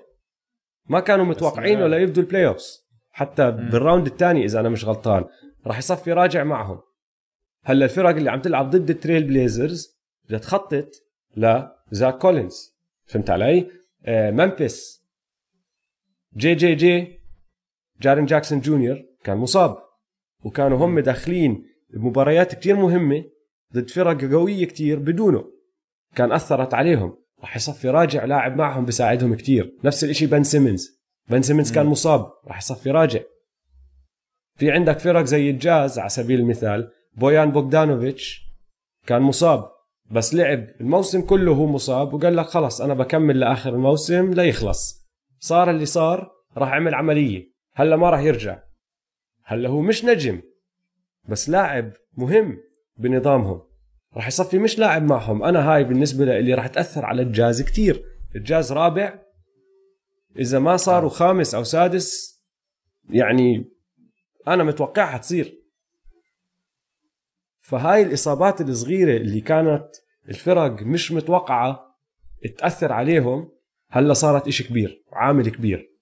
ما كانوا متوقعين ولا يبدوا ال playoffs حتى بال round الثاني إذا أنا مش غلطان. راح يصفي راجع معهم. هلا الفرق اللي عم تلعب ضد التريل بليزرز بدها تخطط لزاك كولينز. فهمت علي؟ آه ممفيس. JJJ. جارين جاكسون جونيور. كان مصاب. وكانوا هم داخلين بمباريات كتير مهمة ضد فرق قوية كتير بدونه. كان أثرت عليهم. راح يصفي راجع لاعب معهم بيساعدهم كتير. نفس الإشي بن سيمنز. بن سيمنز كان مصاب. راح يصفي راجع. في عندك فرق زي الجاز على سبيل المثال. بويان بوغدانوفيتش كان مصاب. بس لعب. الموسم كله هو مصاب. وقال لك خلص أنا بكمل لآخر الموسم ليخلص صار اللي صار راح عمل عملية. هلا ما راح يرجع. هلا هو مش نجم بس لاعب مهم بنظامهم. راح يصفي مش لاعب معهم. أنا هاي بالنسبة لي راح تأثر على الجاز كتير. الجاز رابع. إذا ما صاروا خامس أو سادس يعني أنا متوقعها تصير. فهاي الإصابات الصغيرة اللي كانت الفرق مش متوقعة تأثر عليهم هلا صارت إشي كبير عامل كبير.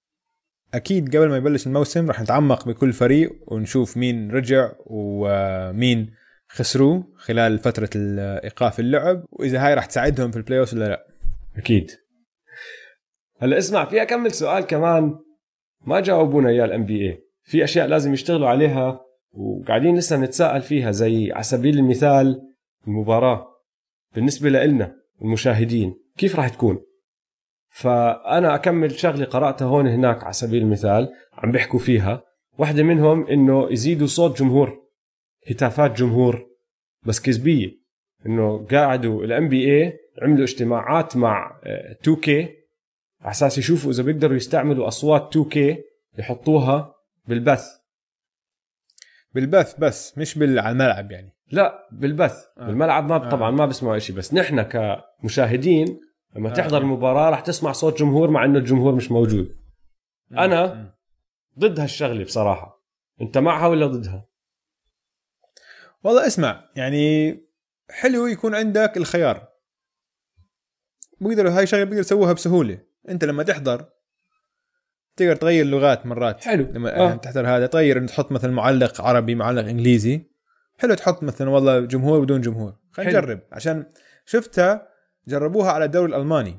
أكيد قبل ما يبلش الموسم راح نتعمق بكل فريق ونشوف مين رجع ومين خسروا خلال فترة ايقاف اللعب وإذا هاي راح تساعدهم في ال play ولا لا. أكيد. هلأ اسمع في أكمل سؤال كمان ما جاوبونا إياه ال NBA في أشياء لازم يشتغلوا عليها وقاعدين لسه نتساءل فيها زي على سبيل المثال المباراة. بالنسبة لنا المشاهدين كيف راح تكون؟ فأنا أكمل شغله قراتها هون هناك على سبيل المثال عم بيحكوا فيها واحدة منهم إنه يزيدوا صوت جمهور هتافات جمهور بس كذبية إنه قاعدوا ال NBA عملوا اجتماعات مع 2K على أساس يشوفوا إذا بيقدروا يستعملوا أصوات 2K يحطوها بالبث بالبث بس مش على الملعب يعني لا بالبث آه. آه. بالملعب ما آه. طبعا ما بسمعوا شيء بس نحن كمشاهدين لما آه. آه. تحضر المباراة راح تسمع صوت جمهور مع إنه الجمهور مش موجود أنا؟ مم. ضد هالشغلة بصراحة أنت معها ولا ضدها والله اسمع يعني حلو يكون عندك الخيار بيقدروا هاي شغلة بيقدروا يسووها بسهولة أنت لما تحضر تقدر تغير لغات مرات حلو. لما آه. آه. تحضر هذا تغير إنه تحط مثلا معلق عربي معلق إنجليزي حلو تحط مثلا والله جمهور بدون جمهور خلينا. نجرب عشان شفتها جربوها على الدوري الألماني.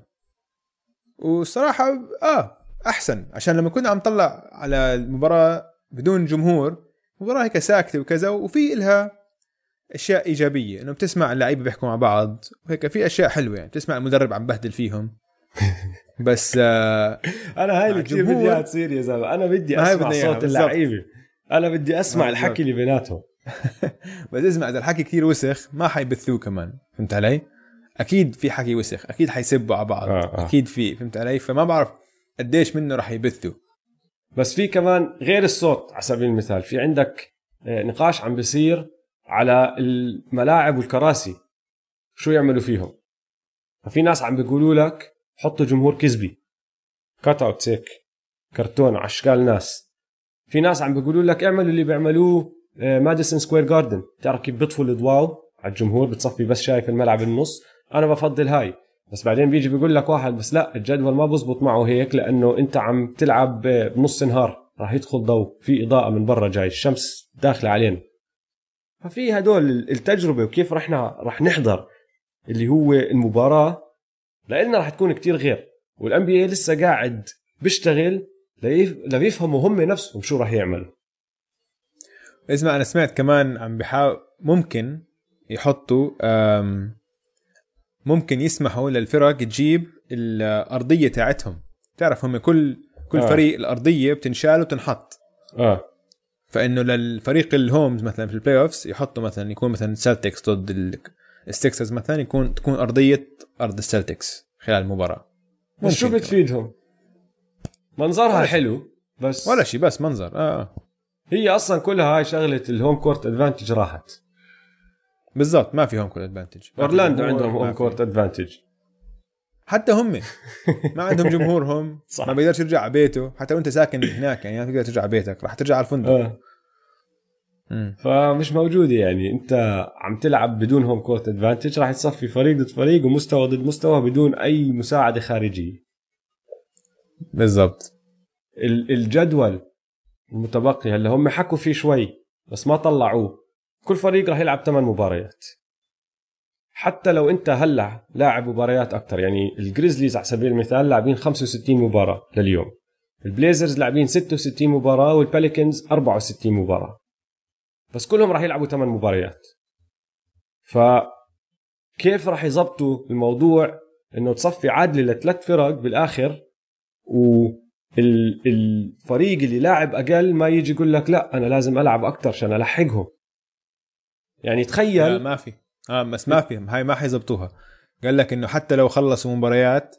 والصراحة آه أحسن. عشان لما كنا عم نطلع على المباراة بدون جمهور مباراه هيك ساكتة وكذا وفي إلها أشياء إيجابية. إنه بتسمع اللعيبة بيحكوا مع بعض وهيك في أشياء حلوة. يعني بتسمع المدرب عم بهدل فيهم. *laughs* بس آه أنا هاي اللي كثير. بدي إياها تصير يا زلمة. أنا بدي أسمع صوت. اللعيبة. أنا بدي أسمع آه، الحكي اللي بيناتهم. *laughs* بس اسمع اذا الحكي كثير وسخ ما حيبثوه كمان. فهمت علي؟ أكيد في حكي وسخ أكيد حيسبوا على بعض آه، آه. أكيد في فهمت علي؟ فما بعرف قديش منه رح يبثوا. بس في كمان غير الصوت على سبيل المثال في عندك آه، نقاش عم بيصير على الملاعب والكراسي شو يعملوا فيهم؟ ففي ناس عم بيقولوا لك حطوا جمهور كذبي. cut out هيك كرتون على أشكال ناس. في ناس عم بيقولوا لك اعملوا اللي بيعملوه ماديسون سكوير جاردن تعرف كيف بيطفوا الأضواء على الجمهور؟ بتصفي بس شايف الملعب النص. أنا بفضل هاي. بس بعدين بيجي بيقول لك واحد بس لا الجدول ما بزبط معه هيك لأنه أنت عم تلعب بنص نهار. راح يدخل ضوء في إضاءة من برا جاي الشمس داخلة علينا. ففي هدول التجربة وكيف رحنا راح نحضر اللي هو المباراة. لنا راح تكون كتير غير. وال NBA لسه قاعد بيشتغل ليف- ليفهموا هم نفسهم شو راح يعملوا. اسمع أنا سمعت كمان عم بحاول ممكن يحطوا ممكن يسمحوا للفرق تجيب الأرضية تاعتهم. تعرف هم كل كل آه. فريق الأرضية بتنشال وتنحط. آه. فإنه للفريق ال home مثلا في ال playoffs يحطوا مثلا يكون مثلا Celtics ضد ال- ال Sixers مثلا يكون تكون أرضية أرض ال Celtics خلال المباراة. بس شو بتفيدهم؟ منظرها حلو بس ولا شيء بس منظر آه. آه. هي أصلا كلها هاي شغلة ال home court advantage راحت. بالضبط ما في home court advantage أورلاندو عندهم home. court advantage حتى هم *laughs* ما عندهم جمهورهم صح. ما بيقدرش يرجع على بيته. حتى وأنت ساكن هناك يعني ما تقدر ترجع على بيتك. راح ترجع على الفندق. آه. مم. فمش موجوده يعني. أنت عم تلعب بدون home court advantage راح تصفي فريق ضد فريق ومستوى ضد مستوى بدون أي مساعدة خارجية. بالضبط. ال- الجدول المتبقي هلا هم حكوا فيه شوي بس ما طلعوه. كل فريق راح يلعب ثمان مباريات. حتى لو انت هلا لاعب مباريات أكثر يعني ال Grizzlies على سبيل المثال لاعبين 65 مباراة لليوم. البليزرز لاعبين 66 مباراة والباليكنز 64 مباراة. بس كلهم راح يلعبوا ثمان مباريات. فكيف راح يزبطوا الموضوع إنه تصفي عادله لثلاث فرق بالآخر و ال- الفريق اللي لاعب أقل ما يجي يقول لك لا أنا لازم ألعب أكثر عشان ألحقهم. يعني لا تخيل ما في. آه بس ما في هاي ما حيزبطوها قال لك إنه حتى لو خلصوا مباريات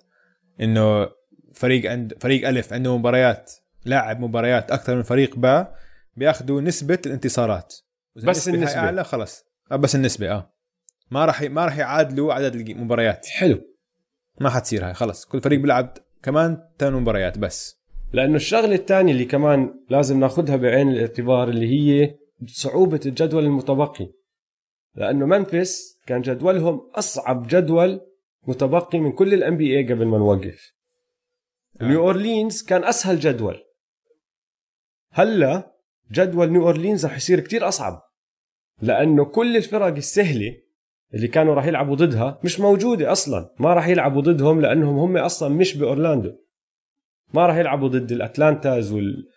إنه فريق عند فريق ألف عنده مباريات لاعب مباريات أكثر من فريق باء بيأخذوا نسبة الانتصارات. بس هاي النسبة. أعلى خلص آه بس النسبة آه. ما راح ما راح يعادلوا عدد المباريات حلو. ما حتصير هاي خلص كل فريق بيلعب كمان ثمان مباريات بس. لأنه الشغلة الثانية اللي كمان لازم ناخذها بعين الاعتبار اللي هي صعوبة الجدول المتبقي. لأنه منفس كان جدولهم أصعب جدول متبقي من كل ال NBA قبل ما نوقف. آه. نيو أورلينز كان أسهل جدول. هلا جدول نيو أورلينز رح يصير كتير أصعب لأنه كل الفرق السهلة اللي كانوا راح يلعبوا ضدها مش موجودة أصلا. ما راح يلعبوا ضدهم لأنهم هم أصلا مش بأورلاندو. ما راح يلعبوا ضد الأتلانتاز وال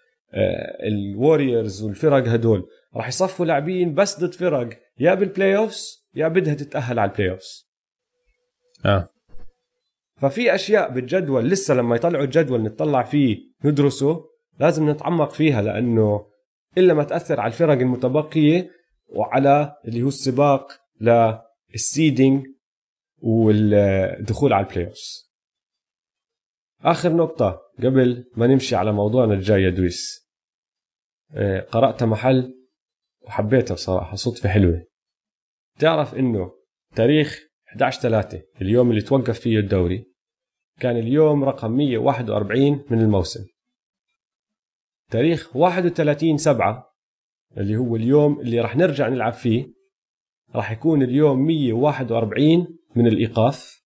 ال Warriors والفرق هدول. راح يصفوا لاعبين بس ضد فرق. يا بال playoffs يا بدها تتأهل على ال playoffs آه. ففي أشياء بالجدول لسه لما يطلعوا الجدول نطلع فيه ندرسه لازم نتعمق فيها لأنه إلا ما تأثر على الفرق المتبقية وعلى اللي هو السباق لل seeding والدخول على ال playoffs آخر نقطة قبل ما نمشي على موضوعنا الجاي يا دويس. آه، قرأت محل وحبيته بصراحه صدفة حلوة. تعرف إنه تاريخ 11 3 اليوم اللي توقف فيه الدوري كان اليوم رقم 141 من الموسم. تاريخ 31 7 اللي هو اليوم اللي راح نرجع نلعب فيه راح يكون اليوم 141 من الإيقاف.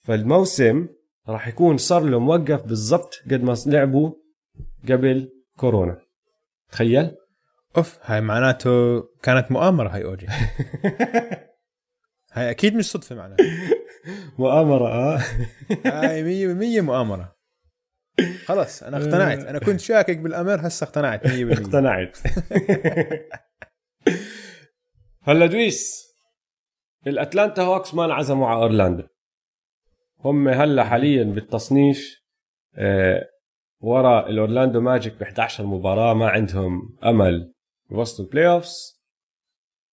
فالموسم راح يكون صار له موقف بالضبط قد ما لعبوا قبل كورونا. تخيل؟ أوف هاي معناته كانت مؤامرة هاي OG. *laughs* هاي أكيد مش صدفة معناها *laughs* مؤامرة آه. *laughs* هاي 100% مؤامرة. خلص أنا اقتنعت. أنا كنت شاكك بالامر هسه اقتنعت 100% اقتنعت. هلا دويس ال Atlanta Hawks ما انعزموا على أورلاندو. هم هلا حاليا بالتصنيف آه، ورا ال Orlando Magic ب 11 مباراة ما عندهم أمل. يوصلوا ال playoffs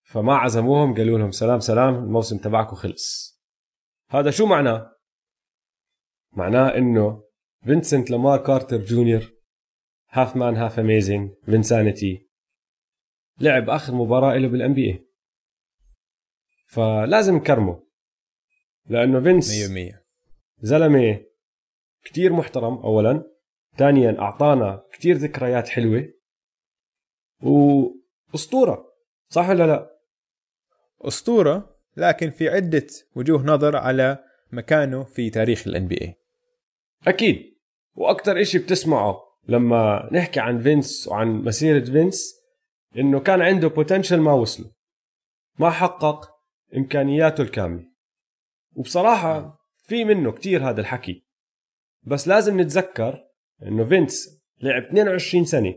فما عزموهم قالوا لهم سلام سلام الموسم تبعكم خلص. هذا شو معناه؟ معناه إنه فينسنت لامار كارتر جونيور half man half amazing Vinsanity لعب آخر مباراة له بال NBA فلازم نكرمه لأنه فينس 100% زلمة كتير محترم اولا. ثانيا أعطانا كتير ذكريات حلوة. وأسطورة صح ولا لا؟ أسطورة لكن في عدة وجوه نظر على مكانه في تاريخ ال NBA أكيد. وأكثر إشي بتسمعه لما نحكي عن فينس وعن مسيرة فينس إنه كان عنده potential ما وصله ما حقق إمكانياته الكاملة. وبصراحة في منه كتير هذا الحكي. بس لازم نتذكر إنه فينس لعب 22 سنة.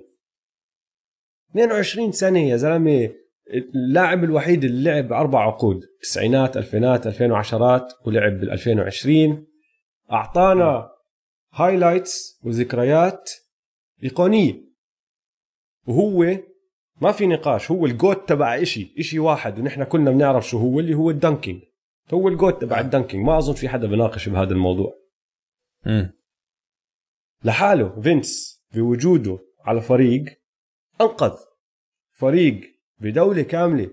22 سنة يا زلمة اللاعب الوحيد اللي لعب أربع عقود تسعينات ألفينات 2010 ولعب بال 2020 أعطانا highlights وذكريات إيقونية. وهو ما في نقاش هو ال GOAT تبع إشي إشي واحد ونحن كلنا بنعرف شو هو اللي هو ال dunking. هو ال GOAT تبع آه. ال dunking ما أظن في حدا بناقش بهذا الموضوع. امم لحاله فينس بوجوده على فريق أنقذ فريق بدولة كاملة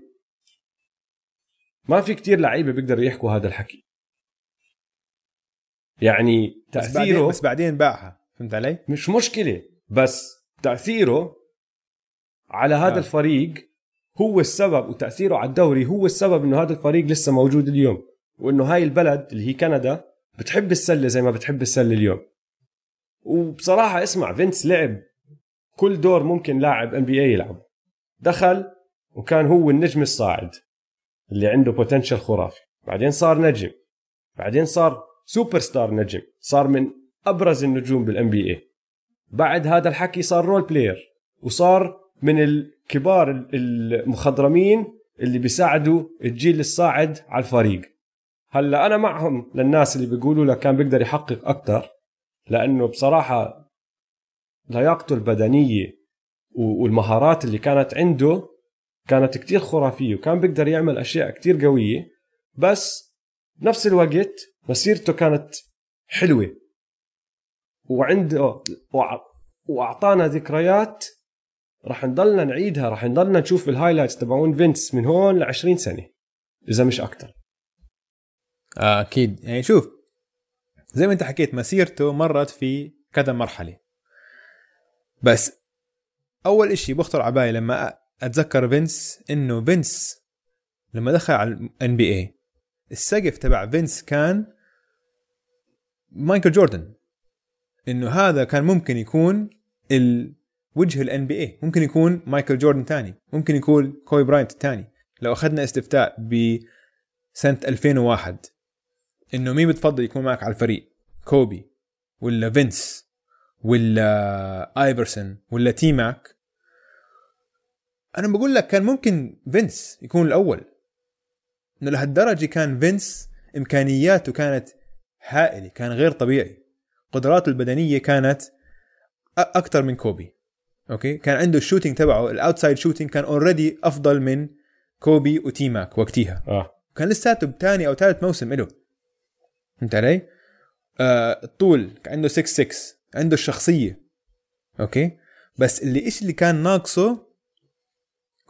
ما في كتير لعيبة بيقدروا يحكوا هذا الحكي يعني بس بعدين تأثيره بس بعدين باعها فهمت علي؟ مش مشكلة بس تأثيره على هذا آه. الفريق هو السبب وتأثيره على الدوري هو السبب إنه هذا الفريق لسه موجود اليوم وإنه هاي البلد اللي هي كندا بتحب السلة زي ما بتحب السلة اليوم وبصراحة اسمع فينس لعب كل دور ممكن لاعب NBA يلعب. دخل وكان هو النجم الصاعد اللي عنده potential خرافي. بعدين صار نجم. بعدين صار سوبر ستار نجم. صار من أبرز النجوم بال NBA بعد هذا الحكي صار role player وصار من الكبار المخضرمين اللي بيساعدوا الجيل الصاعد على الفريق. هلا أنا معهم للناس اللي بيقولوا لك كان بيقدر يحقق أكثر لأنه بصراحة لياقته البدنيه والمهارات اللي كانت عنده كانت كتير خرافية وكان بيقدر يعمل أشياء كتير قوية بس بنفس الوقت مسيرته كانت حلوة. وعنده وأعطانا ذكريات رح نضلنا نعيدها رح نضلنا نشوف ال highlights تبعون فينس من هون ل 20 سنة إذا مش أكثر آه أكيد. يعني شوف زي ما أنت حكيت مسيرته مرت في كذا مرحلة. بس أول إشي بخطر على بالي لما أتذكر فينس إنه فينس لما دخل على ال NBA السقف تبع فينس كان مايكل جوردن. إنه هذا كان ممكن يكون الوجه ال NBA ممكن يكون مايكل جوردن تاني ممكن يكون كوبي براينت تاني. لو أخذنا استفتاء بسنه 2001 إنه مين بتفضل يكون معك على الفريق كوبي ولا فينس؟ ولا آيفرسون ولا تي ماك أنا بقول لك كان ممكن فينس يكون الأول. إنه لهالدرجة كان فينس إمكانياته كانت هائلة كان غير طبيعي. قدراته البدنية كانت أكثر من كوبي. okay؟ كان عنده ال shooting تبعه ال outside shooting كان already أفضل من كوبي وتي ماك وقتها. آه. كان لساته بثاني أو ثالث موسم له فهمت علي؟ آه الطول عنده 6 6 عنده الشخصية okay؟ بس اللي إيش اللي كان ناقصه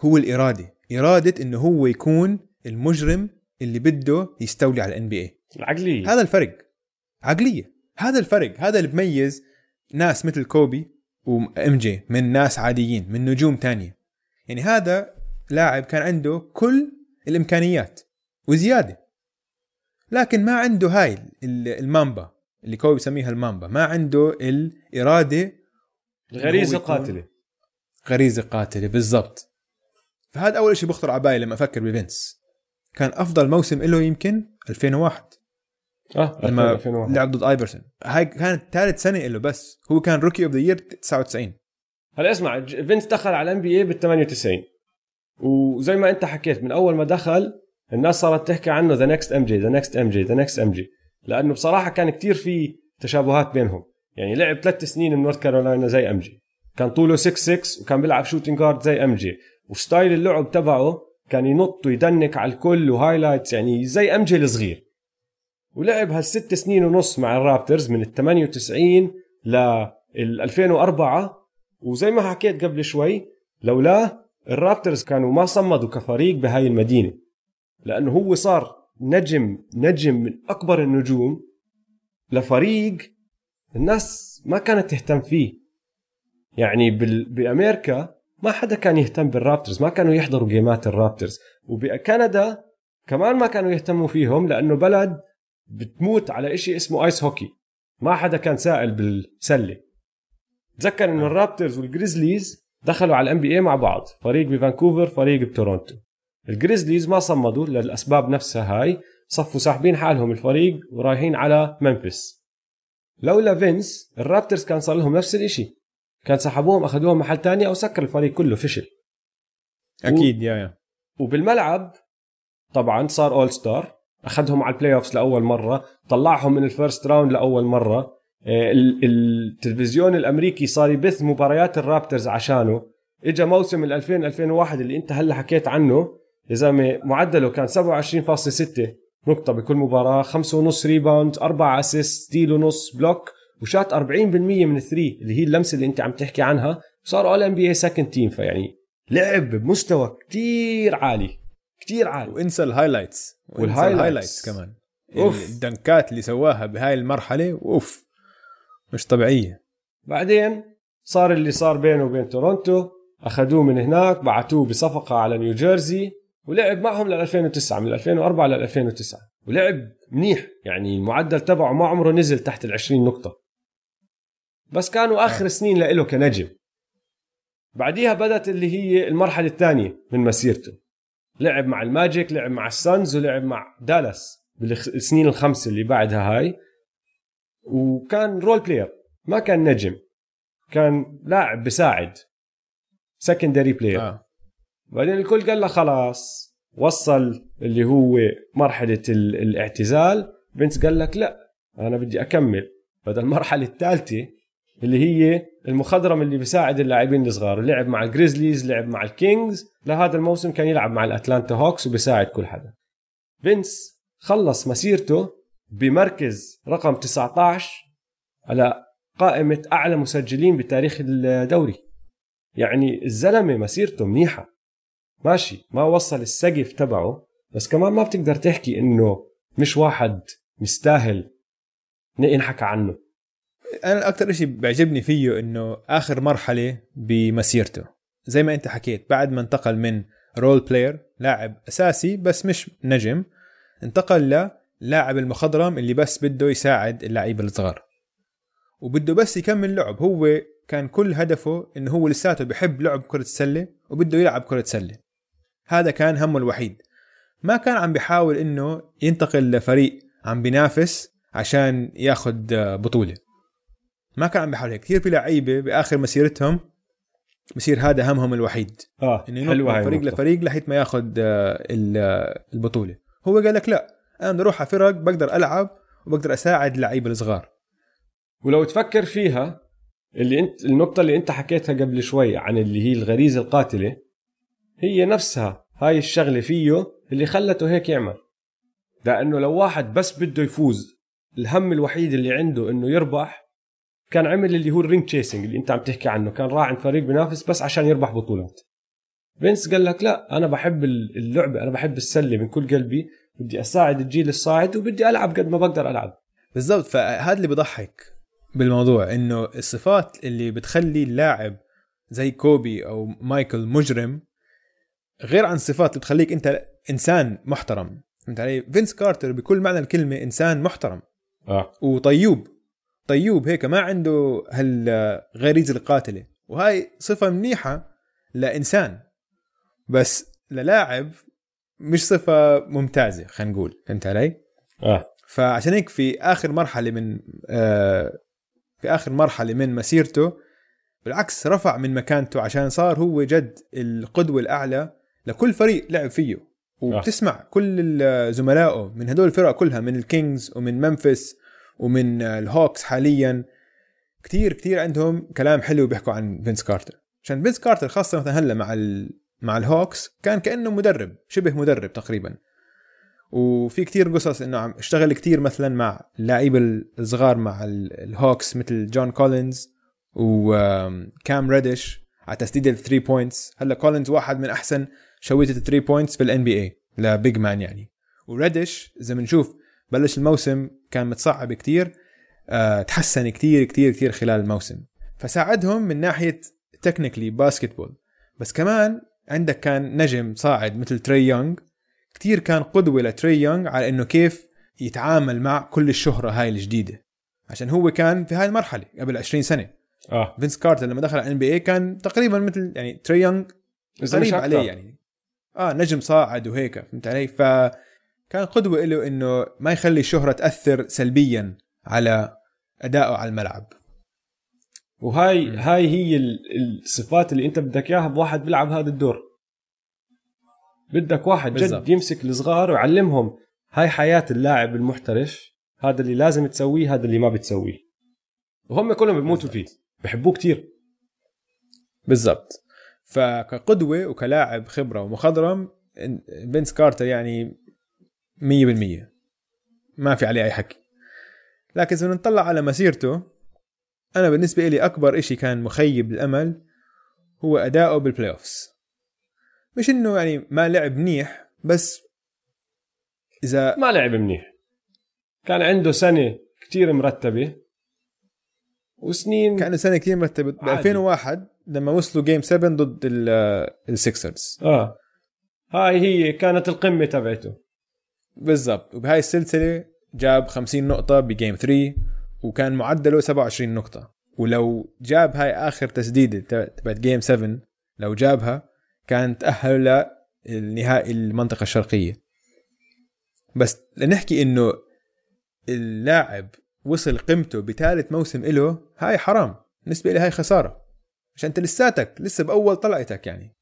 هو الإرادة. إرادة إنه هو يكون المجرم اللي بده يستولي على ال NBA العقلية. هذا الفرق. عقلية. هذا الفرق. هذا اللي بميز ناس مثل كوبي و MJ من ناس عاديين من نجوم تانية. يعني هذا لاعب كان عنده كل الإمكانيات وزيادة. لكن ما عنده هاي المامبا اللي كوبي بسميها المامبا ما عنده الإرادة الغريزة يكون- قاتلة. غريزة قاتلة بالضبط. فهذا أول شيء بخطر على بالي لما أفكر بفينس. كان أفضل موسم له يمكن 2001 آه لما 2001 لعب ضد ايفرسون هاي كانت ثالث سنة له بس. هو كان rookie of the year 99 هلا اسمع فينس دخل على ال NBA بال 98 وزي ما أنت حكيت من أول ما دخل الناس صارت تحكي عنه the next MJ the next MJ the next MJ لأنه بصراحة كان كتير في تشابهات بينهم. يعني لعب ثلاث سنين بنورث كارولاينا زي MJ. كان طوله 6 6 وكان بيلعب shooting guard زي MJ. و style اللعب تبعه كان ينط ويدنك على الكل و highlights يعني زي MJ الصغير. ولعب هالست سنين ونص مع الرابترز من ال 98 لل 2004 وزي ما حكيت قبل شوي لولا الرابترز كانوا ما صمدوا كفريق بهاي المدينة. لأنه هو صار نجم نجم من أكبر النجوم لفريق الناس ما كانت تهتم فيه. يعني. بأمريكا ما حدا كان يهتم بالرابترز ما كانوا يحضروا جيمات الرابترز. وبكندا كمان ما كانوا يهتموا فيهم لأنه بلد بتموت على إشي اسمه ice hockey ما حدا كان سائل بالسلة. تذكر إنه الرابترز والجريزليز دخلوا على ال NBA مع بعض فريق بفانكوفر فريق بتورونتو. الجريزليز ما صمدوا للاسباب نفسها هاي. صفوا ساحبين حالهم الفريق ورايحين على ممفيس. لولا فينس الرابترز كان صار لهم نفس الإشي. كان سحبوهم أخذوهم محل تاني أو سكر الفريق كله فشل. أكيد yeah yeah. وبالملعب طبعا صار all star أخذهم على ال playoffs لأول مرة. طلعهم من ال first round لأول مرة. آه، ال- التلفزيون الأمريكي صار يبث مباريات الرابترز عشانه. اجى موسم ال 2000 2001 اللي أنت هلأ حكيت عنه. يا زلمه معدله كان 27.6 نقطه بكل مباراة 5.5 rebound 4 assist steal ونص block وشات 40% من ال three اللي هي اللمسة اللي أنت عم تحكي عنها. صار all NBA second team فيعني لعب بمستوى كتير عالي كتير عالي. وإنسى ال highlights وال highlights. ال highlights كمان. أوف. الدنكات اللي سواها بهاي المرحلة أوف مش طبيعية. بعدين صار اللي صار بينه وبين تورونتو أخذوه من هناك بعتوه بصفقة على نيوجيرسي ولعب معهم لل 2009 من 2004 لل 2009 ولعب منيح يعني المعدل تبعه ما عمره نزل تحت ال 20 نقطة. بس كانوا آخر سنين له كنجم. بعديها بدت اللي هي المرحلة الثانية من مسيرته. لعب مع الماجيك لعب مع السانز ولعب مع دالاس بالسنين الخمسه اللي بعدها هاي. وكان role player ما كان نجم. كان لاعب بساعد. secondary player آه. بعدين الكل قال له خلاص وصل اللي هو مرحلة ال- الاعتزال. فينس قال لك لا أنا بدي أكمل. بدل المرحلة الثالثة اللي هي المخضرم اللي بيساعد اللاعبين الصغار. لعب مع الجريزليز لعب مع الكينجز لهذا الموسم كان يلعب مع الأتلانتا هوكس وبيساعد كل حدا. فينس خلص مسيرته بمركز رقم 19 على قائمة أعلى مسجلين بتاريخ الدوري. يعني الزلمة مسيرته منيحة. ماشي ما وصل السقف تبعه بس كمان ما بتقدر تحكي إنه مش واحد مستاهل ينحكى عنه. أنا أكثر شيء بيعجبني فيه إنه آخر مرحلة بمسيرته. زي ما أنت حكيت بعد ما انتقل من role player لاعب أساسي بس مش نجم انتقل للاعب المخضرم اللي بس بده يساعد اللعيبه الصغار. وبده بس يكمل لعب. هو كان كل هدفه إنه هو لساته بحب لعب كرة السلة وبده يلعب كرة سلة. هذا كان همه الوحيد. ما كان عم بيحاول إنه ينتقل لفريق عم بينافس عشان ياخذ بطولة. ما كان عم بيحاول هيك. كثير في لعيبة بآخر مسيرتهم بصير هذا همهم الوحيد. آه إنه حلوة من فريق. لفريق لحيت ما ياخذ ال- البطولة. هو قال لك لا أنا بدي أروح على فرق بقدر ألعب وبقدر أساعد اللعيبة الصغار. ولو تفكر فيها اللي انت النقطة اللي أنت حكيتها قبل شوي عن اللي هي الغريزة القاتلة هي نفسها هاي الشغلة فيه اللي خلته هيك يعمل. لأنه لو واحد بس بده يفوز الهم الوحيد اللي عنده إنه يربح كان عمل اللي هو ال ring chasing اللي أنت عم تحكي عنه. كان راح عند فريق بينافس بس عشان يربح بطولات. فينس قال لك لا أنا بحب اللعبة أنا بحب السلة من كل قلبي بدي أساعد الجيل الصاعد وبدي ألعب قد ما بقدر ألعب. بالضبط. فهذا اللي بضحك بالموضوع إنه الصفات اللي بتخلي اللاعب زي كوبي أو مايكل مجرم غير عن الصفات اللي بتخليك انت انسان محترم. فهمت علي؟ فينس كارتر بكل معنى الكلمة انسان محترم. آه. وطيوب. طيوب هيك ما عنده هالغريزة القاتلة. وهاي صفة منيحة لإنسان. بس للاعب مش صفة ممتازة خلينا نقول. فهمت علي؟ آه. فعشان هيك في آخر مرحلة من آه في آخر مرحلة من مسيرته بالعكس رفع من مكانته عشان صار هو جد القدوة الأعلى لكل فريق لعب فيه وبتسمع كل زملائه من هدول الفرق كلها من الكينجز ومن ممفيس ومن الهوكس حاليا. كتير كتير عندهم كلام حلو بيحكوا عن فينس كارتر. عشان فينس كارتر خاصة مثلا هلا مع ال... مع الهوكس كان كأنه مدرب شبه مدرب تقريبا. وفي كتير قصص إنه عم يشتغل كتير مثلا مع اللعيبة الصغار مع الهوكس مثل جون كولينز وكام ريديش على تسديد ال three points. هلا كولينز واحد من أحسن شويتة ال three points بال NBA ل big man يعني. وريديش إذا بنشوف بلش الموسم كان متصعب كتير أه تحسن كتير كتير كتير خلال الموسم. فساعدهم من ناحية technically basketball بس كمان عندك كان نجم صاعد مثل تري يونغ كتير كان قدوة لتري يونغ على إنه كيف يتعامل مع كل الشهرة هاي الجديدة. عشان هو كان في هاي المرحلة قبل 20 سنة. آه. فينس كارتر لما دخل على NBA كان تقريبا مثل يعني تري يونغ قريب عليه يعني. آه نجم صاعد وهيك فهمت علي؟ ف كان قدوة له إنه ما يخلي الشهره تأثر سلبيا على أدائه على الملعب. وهاي م. هاي هي الصفات اللي أنت بدك إياها بواحد بيلعب هذا الدور. بدك واحد بالزبط. جد يمسك الصغار ويعلمهم هاي حياة اللاعب المحترف هذا اللي لازم تسويه هذا اللي ما بتسويه. وهم كلهم بيموتوا فيه بحبوه كتير. بالضبط. فكقدوة وكلاعب خبرة ومخضرم فينس كارتر يعني 100% ما في عليه أي حكي. لكن إذا نطلع على مسيرته أنا بالنسبة لي أكبر إشي كان مخيب الامل هو أداؤه بالبلاي اوفز مش إنه يعني ما لعب منيح بس إذا ما لعب منيح. كان عنده سنة كتير مرتبة وسنين كان سنة كثير مرتبة. ب 2001 لما وصلوا game 7 ضد السكسرز آه. هاي هي كانت القمة تبعته. بالضبط. وبهاي السلسلة جاب 50 نقطة ب game 3 وكان معدله 27 نقطة. ولو جاب هاي آخر تسديدة تبعت game 7 لو جابها كان تاهل للنهائي المنطقة الشرقية. بس لنحكي إنه اللاعب وصل قيمته بثالث موسم له هاي حرام. بالنسبة لي هاي خسارة. عشان انت لساتك لسه بأول طلعتك يعني.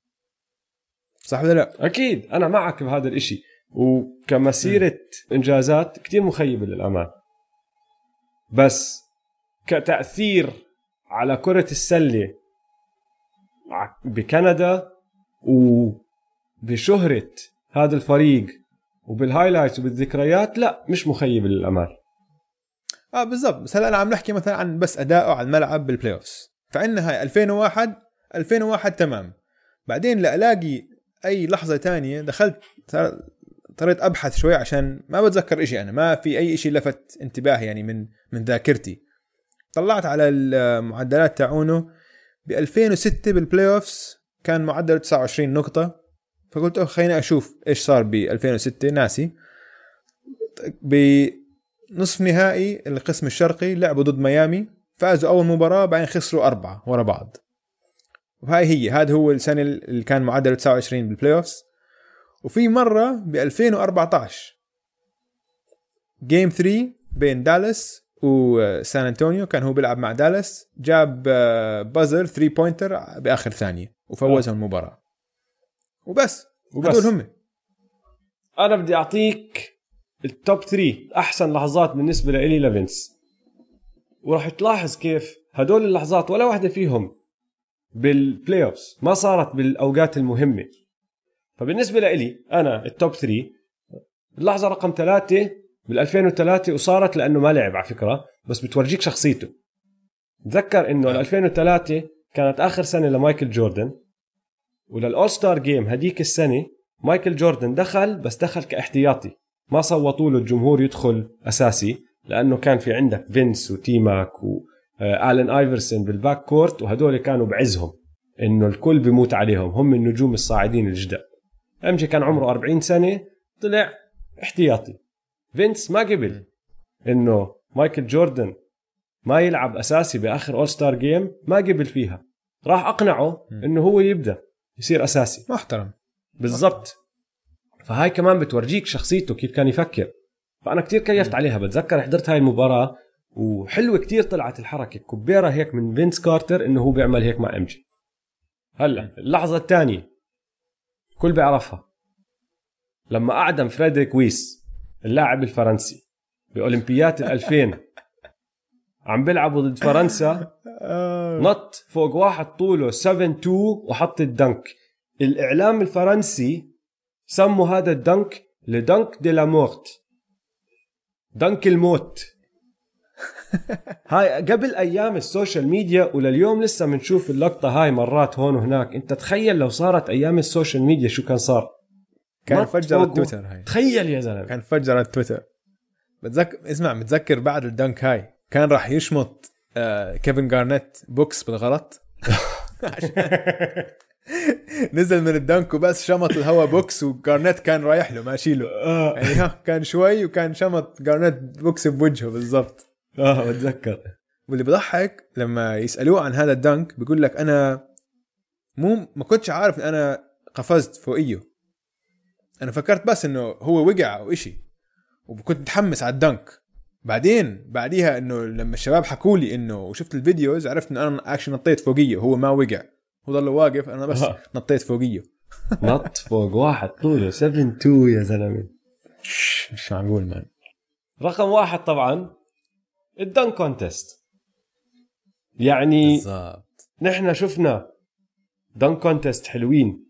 صح ولا لا؟ أكيد أنا معك بهذا الإشي. وكمسيرة م. إنجازات كتير مخيبة للامال بس كتأثير على كرة السلة بكندا وبشهرة هذا الفريق وبال highlights وبالذكريات لا مش مخيب للامال آه بالضبط. بس هلا أنا عم نحكي مثلا عن بس أدائه على الملعب بال playoffs فعندنا هاي 2001 2001 تمام. بعدين لالاقي أي لحظة تانية دخلت اضطريت أبحث شوي عشان ما بتذكر إشي أنا ما في أي شيء لفت انتباهي يعني من من ذاكرتي. طلعت على المعدلات تاعونه ب 2006 بال playoffs كان معدله 29 نقطة. فقلت خليني أشوف إيش صار ب 2006 ناسي. بنصف نهائي القسم الشرقي لعبوا ضد ميامي. فازوا أول مباراة بعدين خسروا أربعة ورا بعض. وهاي هي هذا هو السنة اللي كان معدله 29 بال playoffs وفي مرة ب 2014 game 3 بين دالاس وسان أنطونيو كان هو بيلعب مع دالاس جاب buzzer 3 pointer بآخر ثانية وفوزهم المباراة. وبس وبس. هدول هم. أنا بدي أعطيك ال top 3 أحسن لحظات بالنسبة لي لفينس وراح تلاحظ كيف هدول اللحظات ولا واحدة فيهم بال playoffs ما صارت بالأوقات المهمة. فبالنسبة لي أنا ال top 3 اللحظة رقم ثلاثة بال 2003 وصارت لأنه ما لعب على فكرة بس بتورجيك شخصيته. تذكر إنه ال 2003 كانت آخر سنة لمايكل جوردن ولل all star game هديك السنة مايكل جوردن دخل بس دخل كاحتياطي. ما صوتوا له الجمهور يدخل أساسي. لأنه كان في عندك فينس و T-Mac والن ايفرسون بال backcourt وهدول كانوا بعزهم إنه الكل بيموت عليهم. هم النجوم الصاعدين الجداد MJ كان عمره 40 سنة طلع احتياطي. فينس ما قبل إنه مايكل جوردن ما يلعب أساسي بآخر all star game ما قبل فيها. راح أقنعه إنه هو يبدأ يصير أساسي. محترم. بالضبط. فهاي كمان بتورجيك شخصيته كيف كان يفكر. فأنا كتير كيفت عليها. بتذكر حضرت هاي المباراة وحلوة كتير طلعت الحركة. كبيره هيك من فينس كارتر إنه هو بيعمل هيك مع MJ. هلأ اللحظة الثانية كل بيعرفها. لما أعدم فريدريك ويس اللاعب الفرنسي بأولمبيات *laughs* ال 2000 عم بيلعبوا ضد فرنسا نط فوق واحد طوله 7 2 وحط الدنك. الإعلام الفرنسي سموا هذا الدنك لدنك دي لا مورت. دنك الموت هاي قبل أيام ال social media ولليوم لسه بنشوف اللقطة هاي مرات هون وهناك. انت تخيل لو صارت أيام ال social media شو كان صار؟ كان فجر التويتر هاي. تخيل يا زلمة. كان فجر التويتر. بتذكر اسمع متذكر بعد ال dunk هاي كان راح يشمط آه كيفن جارنيت بوكس بالغلط؟ *laughs* *laughs* *laughs* نزل من ال dunk وبس شمط الهوا بوكس وجارنيت كان رايح له ماشي له. آه. يعني ها كان شوي وكان شمط جارنيت بوكس بوجهه بالضبط. آه بتذكر. واللي بضحك لما يسألوه عن هذا ال dunk بيقول لك أنا مو ما كنتش عارف إن أنا قفزت فوقيه. أنا فكرت بس إنه هو وقع أو إشي. وكنت متحمس على ال dunk. بعدين بعديها إنه لما الشباب حكوا لي إنه وشفت ال videos عرفت انه أنا اكشن نطيت فوقيه هو ما وقع. هو ضل واقف. أنا بس آه. نطيت فوقيه. *laughs* نط فوق واحد طوله 7 2 يا زلمة. مش معقول man رقم واحد طبعا ال dunk contest يعني بالضبط. نحن شفنا dunk contest حلوين.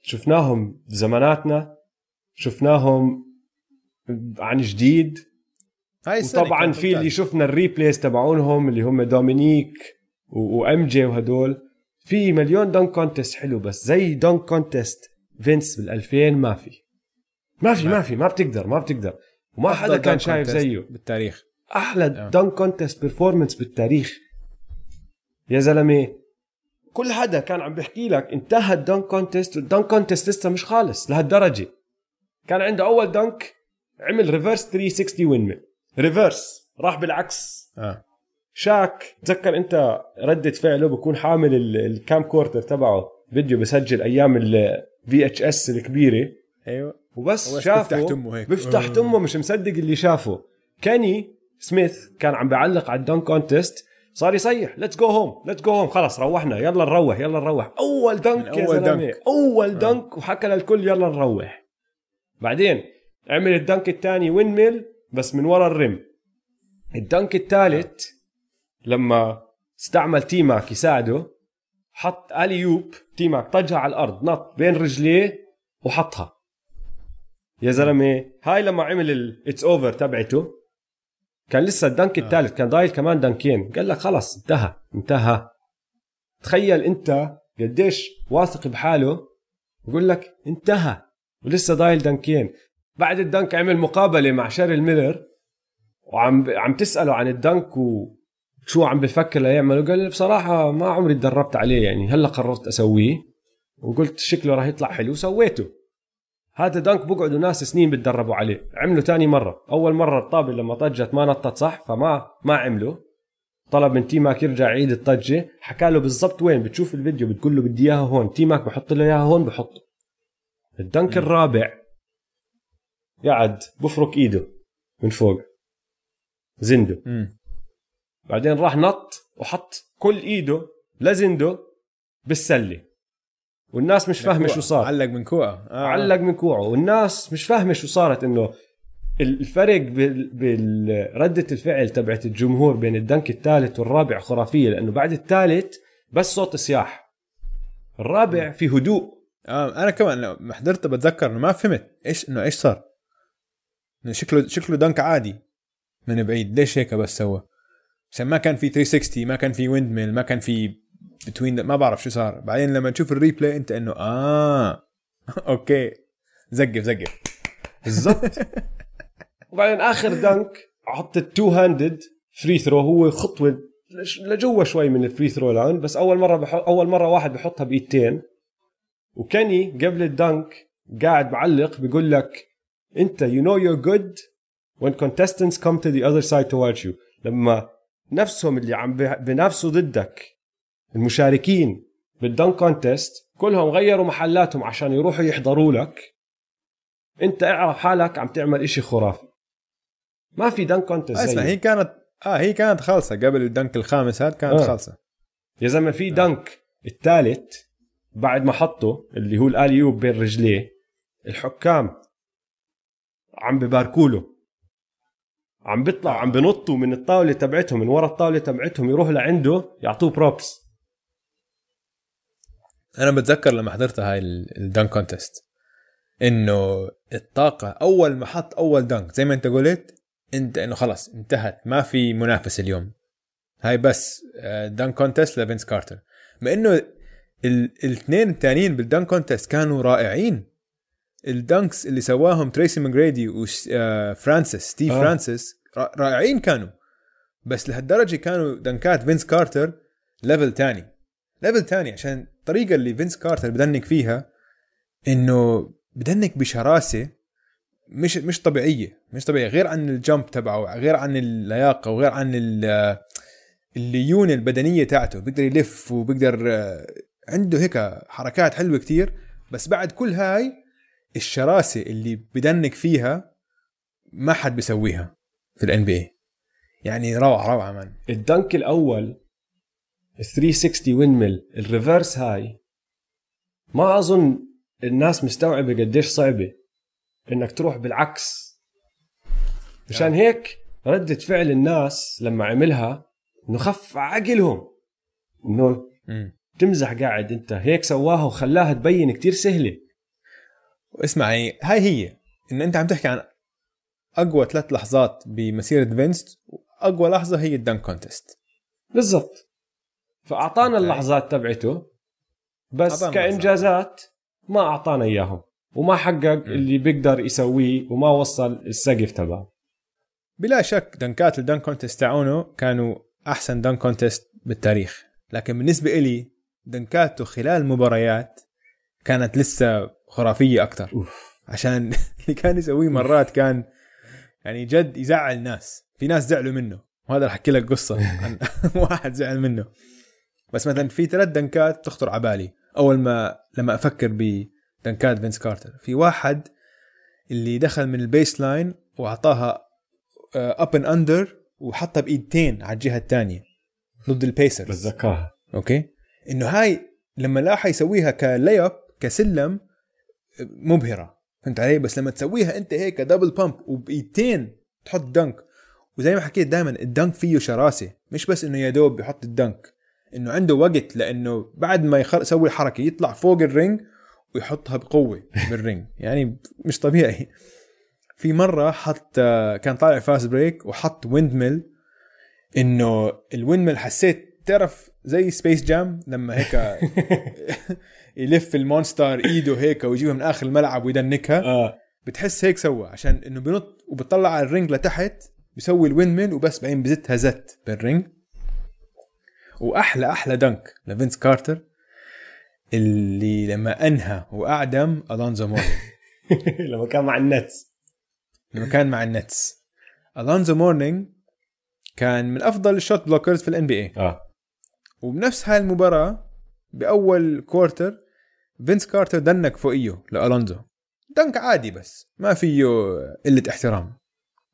شفناهم بزماناتنا شفناهم عن جديد. هاي وطبعا في اللي. شفنا ال replays تبعونهم اللي هم دومينيك و MJ وهدول. في مليون dunk contest حلو بس زي dunk contest فينس بال 2000 ما في. ما في ما في ما بتقدر ما بتقدر. وما حدا كان شايف زيه. بالتاريخ. أحلى آه. dunk contest performance بالتاريخ. يا زلمة كل حدا كان عم بيحكي لك انتهى ال dunk contest وال dunk contest لسه مش خالص لهالدرجة. كان عنده أول dunk عمل reverse 360 وين reverse راح بالعكس. آه. شاك تذكر انت ردة فعله بكون حامل ال- ال camcorder تبعه فيديو بسجل أيام ال VHS الكبيرة. أيوه. وبس شافه بيفتح تمه هيك. بيفتح آه. تمه مش مصدق اللي شافه. كيني سميث كان عم بيعلق على ال dunk contest صار يصيح let's go home let's go home خلص روحنا يلا نروح يلا نروح. أول dunk يا زلمة dunk. أول dunk وحكى للكل يلا نروح. بعدين عمل ال dunk الثاني windmill بس من ورا ال rim. ال dunk الثالث لما استعمل تيماك يساعده حط alley-oop تيماك طجها على الأرض نط بين رجليه وحطها. يا زلمة هاي لما عمل ال it's over تبعته كان لسه ال dunk الثالث كان ضايل كمان دنكين. قال لك خلص انتهى انتهى. تخيل انت قديش واثق بحاله. بقول لك انتهى ولسه ضايل دنكين. بعد ال dunk عمل مقابلة مع شيرل ميلر وعم عم تسأله عن ال dunk وشو عم بفكر ليعمله قال لي بصراحة ما عمري تدربت عليه يعني. هلا قررت أسويه وقلت شكله راح يطلع حلو سويته. هذا dunk بقعدوا ناس سنين بتدربوا عليه. عمله تاني مرة. أول مرة الطابة لما طجت ما نطت صح فما ما عمله طلب من تيماك يرجع يعيد الطجة. حكى له بالضبط وين. بتشوف الفيديو بتقول له بدي إياها هون. تيماك بحط له إياها هون بحطه. ال dunk الرابع قعد بفرك إيده من فوق. زنده. بعدين راح نط وحط كل ايده لزنده بالسلة. والناس مش فاهمة شو صار. علق من كوعه آه. علق من كوعه والناس مش فاهمة شو صارت إنه الفرق بال- بردة الفعل تبعت الجمهور بين الدنك الثالث والرابع خرافية لأنه بعد الثالث بس صوت صياح الرابع في هدوء. آه أنا كمان لما حضرته بتذكر إنه ما فهمت إيش إنه إيش صار. شكله شكله dunk عادي من بعيد. ليش هيك بس سوى عشان ما كان في 360 ما كان في windmill ما كان في between ما بعرف شو صار. بعدين لما تشوف ال replay انت انه آه *laughs* أوكي. زقف زقف. بالضبط. *laughs* وبعدين آخر dunk حط ال two-handed free throw هو خطوة لش- لجوا شوي من ال free throw line بس أول مرة بحط أول مرة واحد بحطها بإيدتين. وكيني قبل ال dunk قاعد معلق بيقول لك أنت you know you're good when contestants come to the other side to watch you. لما نفسهم اللي عم بنافسوا ضدك. المشاركين بال dunk contest كلهم غيروا محلاتهم عشان يروحوا يحضروا لك. انت اعرف حالك عم تعمل إشي خرافي. ما في dunk contest اسمع هي كانت آه هي كانت خالصة. قبل ال dunk الخامس هذا كانت آه. خالصة. يا زلمة في آه. dunk الثالث بعد ما حطه اللي هو ال alley-oop بين رجليه الحكام عم بباركوا له. عم بيطلعوا عم بنطوا من الطاولة تبعتهم من ورا الطاولة تبعتهم يروحوا لعنده يعطوه props أنا بتذكر لما حضرت هاي ال dunk contest إنه الطاقة أول ما حط أول dunk زي ما أنت قلت أنت إنه خلص انتهت ما في منافسه اليوم. هاي بس dunk contest لفينس كارتر. مع انه الاثنين الثانيين بال dunk contest كانوا رائعين. ال dunks اللي سواهم تريسي ماجريدي وفرانسيس ستيف آه. فرانسيس رائعين كانوا. بس لهالدرجة كانوا دنكات فينس كارتر level تاني. level تاني عشان الطريقة اللي فينس كارتر بدنك فيها إنه بدنك بشراسة مش مش طبيعية مش طبيعية. غير عن ال jump تبعه غير عن اللياقة وغير عن الليونه البدنية تاعته. بيقدر يلف وبيقدر عنده هيك حركات حلوة كتير. بس بعد كل هاي الشراسة اللي بدنك فيها ما حد بيسويها في ال NBA يعني روعة روعة man ال dunk الأول 360 windmill ال reverse هاي ما أظن الناس مستوعبة قديش صعبة إنك تروح بالعكس. مشان هيك ردة فعل الناس لما عملها إنه خف عقلهم. إنه تمزح قاعد أنت. هيك سواها وخلاها تبين كتير سهلة. اسمعي هاي هي. إن أنت عم تحكي عن أقوى ثلاث لحظات بمسيرة فينس وأقوى لحظة هي ال dunk contest بالضبط. فأعطانا اللحظات تبعته بس كإنجازات ما أعطانا إياهم وما حقق اللي بيقدر يسويه وما وصل السقف تبعه. بلا شك دنكات ال dunk contest تاعونه كانوا أحسن dunk contest بالتاريخ. لكن بالنسبة إلي دنكاته خلال المباريات كانت لسه خرافية أكثر أوف. عشان *laughs* اللي كان يسويه مرات كان يعني جد يزعل ناس. في ناس زعلوا منه. وهذا رح أحكي لك قصة عن *laughs* *laughs* واحد زعل منه. بس مثلا في ثلاث دنكات تخطر على بالي. أول ما لما أفكر بدنكات فينس كارتر. في واحد اللي دخل من ال baseline وأعطاها up and under وحطها بإيدتين على الجهة الثانية ضد ال Pacers. بتذكرها. أوكي؟ إنه هاي لما راح يسويها ك layup كسلم مبهرة. فهمت علي؟ بس لما تسويها انت هيك double pump وبإيدتين تحط dunk وزي ما حكيت دائما ال dunk فيه شراسة. مش بس إنه يا دوب بيحط ال dunk. إنه عنده وقت لإنه بعد ما يسوي الحركة يطلع فوق ال ring ويحطها بقوة بال ring. *laughs* يعني مش طبيعي. في مرة حط كان طالع fast break وحط windmill إنه ال windmill حسيت تعرف زي Space Jam لما هيك *laughs* يلف ال monster إيده هيك ويجيبها من آخر الملعب ويدنكها. آه. بتحس هيك سوى عشان إنه بنط وبتطلع على ال ring لتحت بيسوي ال windmill وبس بعدين بزتها زت بال ring. وأحلى أحلى dunk لفينس كارتر اللي لما أنهى وأعدم ألونزو مورنينج *laughs* لما كان مع ال Nets. لما كان مع ال Nets. ألونزو مورنينج كان من أفضل ال shot blockers في ال NBA آه. وبنفس هاي المباراة بأول quarter فينس كارتر dunk فوقيه لألونزو. dunk عادي بس ما فيه قلة احترام.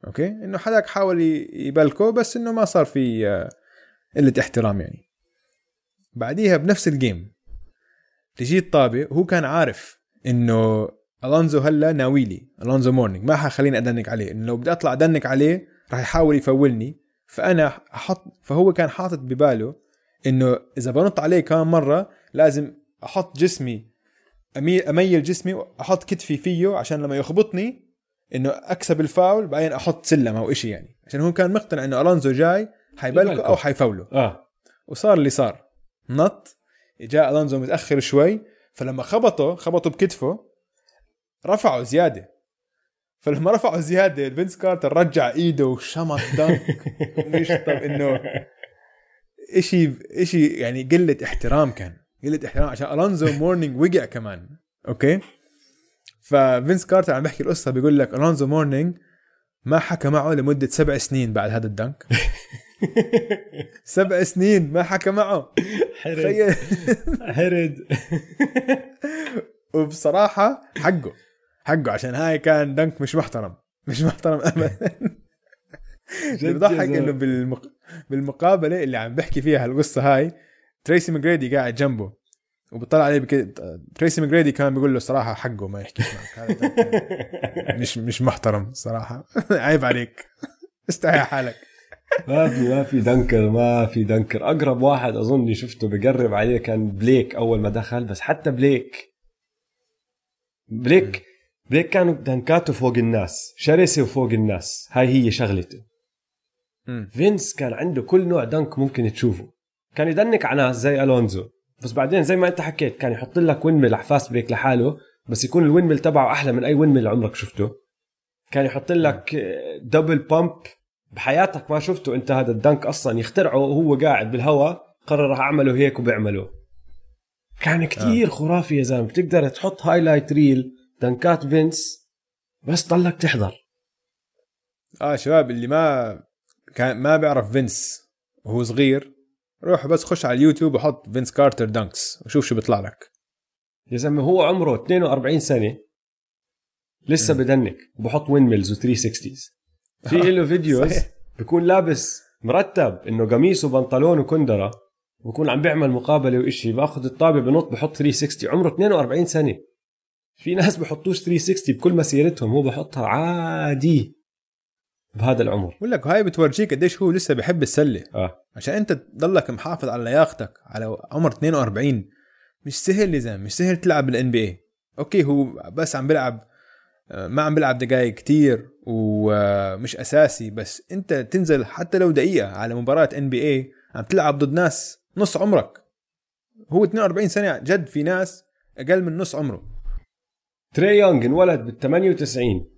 أوكي؟ إنه حداك حاول يبلكه بس إنه ما صار في آه، قلة احترام يعني. بعديها بنفس ال game تجي الطابة وهو كان عارف إنه ألونزو هلأ ناويلي ألونزو مورنينج ما حيخليني أدنك عليه. إنه لو بدي أطلع أدنك عليه راح يحاول يفولني. فأنا أحط فهو كان حاطط بباله إنه إذا بنط عليه كمان مرة لازم أحط جسمي أميل جسمي وأحط كتفي فيه عشان لما يخبطني إنه أكسب الفاول بعدين أحط سلم أو إشي يعني. عشان هو كان مقتنع إنه ألونزو جاي حيبلكه أو حيفوله. آه. وصار اللي صار. نط جاء ألونزو متأخر شوي فلما خبطه خبطه بكتفه رفعه زيادة. فلما رفعه زيادة فينس كارتر رجع إيده وشمط dunk طب *laughs* إنه إشي إشي يعني قلة احترام كان قلة احترام عشان ألونزو مورنينج وقع كمان أوكي؟ ففينس كارتر عم بيحكي القصة بيقول لك ألونزو مورنينج ما حكى معه لمدة سبع سنين بعد هذا ال dunk. *laughs* سبع سنين ما حكى معه. حرد. حرد. *laughs* وبصراحة حقه حقه عشان هاي كان dunk مش محترم مش محترم ابدا. بضحك إنه بالمق... بالمقابلة اللي عم بحكي فيها القصة هاي تريسي ماجريدي قاعد جنبه وبطلع عليه بك... تريسي ماجريدي كان بيقول له صراحة حقه ما يحكيش معك. *laughs* مش مش محترم صراحة. *laughs* عيب عليك. استحي حالك. ما في ما في dunker ما في dunker. أقرب واحد اظني شفته بقرب عليه كان بليك أول ما دخل بس حتى بليك. بليك بليك كانوا دنكاته فوق الناس شرسة وفوق الناس. هاي هي شغلته. فينس كان عنده كل نوع dunk ممكن تشوفه. كان يدنك على ناس زي ألونزو. بس بعدين زي ما انت حكيت كان يحط لك windmill على fast break لحاله بس يكون ال windmill تبعه أحلى من أي windmill عمرك شفته. كان يحط لك double pump بحياتك ما شفته انت هذا ال dunk أصلا. يخترعه وهو قاعد بالهواء قرر راح أعمله هيك وبيعمله. كان كتير خرافي يا زلمة. بتقدر تحط highlight reel دنكات فينس بس ضلك تحضر. آه شباب اللي ما كان ما بيعرف فينس وهو صغير روح بس خش على اليوتيوب وحط فينس كارتر dunks وشوف شو بيطلع لك. يا زلمة هو عمره 42 سنة. لسه بدنك. وبحط windmills و360 في له videos صحيح. بيكون لابس مرتب إنه قميص وبنطلون وكندرة بكون عم بيعمل مقابلة وإشي. بأخذ الطابة بنط بحط 360 عمره 42 سنة. في ناس بحطوش 360 بكل مسيرتهم هو بحطها عادي. بهذا العمر. بقول لك هاي بتورجيك قديش هو لسه بحب السلة. آه. عشان أنت تضلك محافظ على لياقتك على عمر 42 مش سهل يا زلمه مش سهل تلعب بال NBA أوكي هو بس عم بيلعب آه، ما عم بيلعب دقائق كتير ومش أساسي بس أنت تنزل حتى لو دقيقة على مباراة NBA عم تلعب ضد ناس نص عمرك. هو 42 سنة جد في ناس أقل من نص عمره. تري يونغ انولد بال 98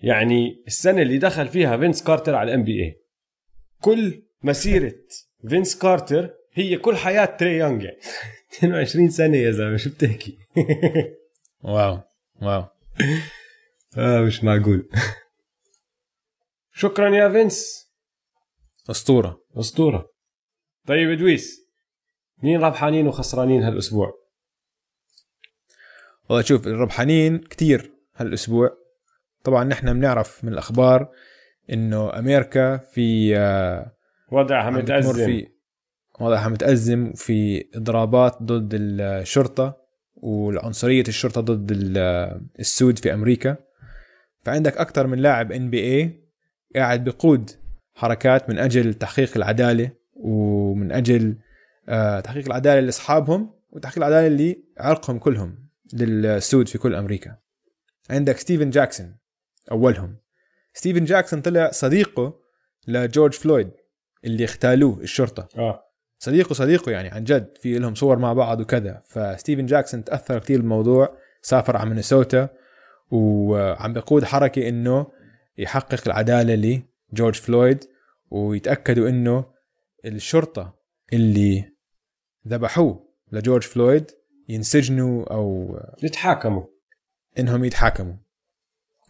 يعني السنة اللي دخل فيها فينس كارتر على ال NBA كل مسيرة فينس كارتر هي كل حياة تري يونغ. *laughs* يعني 22 سنة يا زلمة شو بتحكي؟ *laughs* wow wow. آه مش معقول. شكرا يا فينس. أسطورة. أسطورة. طيب إدويس مين ربحانين وخسرانين هالأسبوع؟ والله شوف الربحانين كتير هالأسبوع. طبعا نحن بنعرف من الأخبار إنه أمريكا في آه، وضعها متأزم. في وضعها متأزم في إضرابات ضد الشرطة والعنصرية الشرطة ضد ال- السود في أمريكا. فعندك أكثر من لاعب NBA قاعد بقود حركات من أجل تحقيق العدالة ومن أجل آه، تحقيق العدالة لأصحابهم وتحقيق العدالة لعرقهم كلهم للسود في كل أمريكا. عندك ستيفن جاكسون أولهم. ستيفن جاكسون طلع صديقه لجورج فلويد اللي اغتالوه الشرطة. آه. صديقه صديقه يعني عن جد في لهم صور مع بعض وكذا. فستيفن جاكسون تأثر كثير بالموضوع سافر على مينيسوتا وعم بقود حركة إنه يحقق العدالة لجورج فلويد ويتأكدوا إنه الشرطة اللي ذبحوه لجورج فلويد ينسجنوا أو يتحاكموا. إنهم يتحاكموا.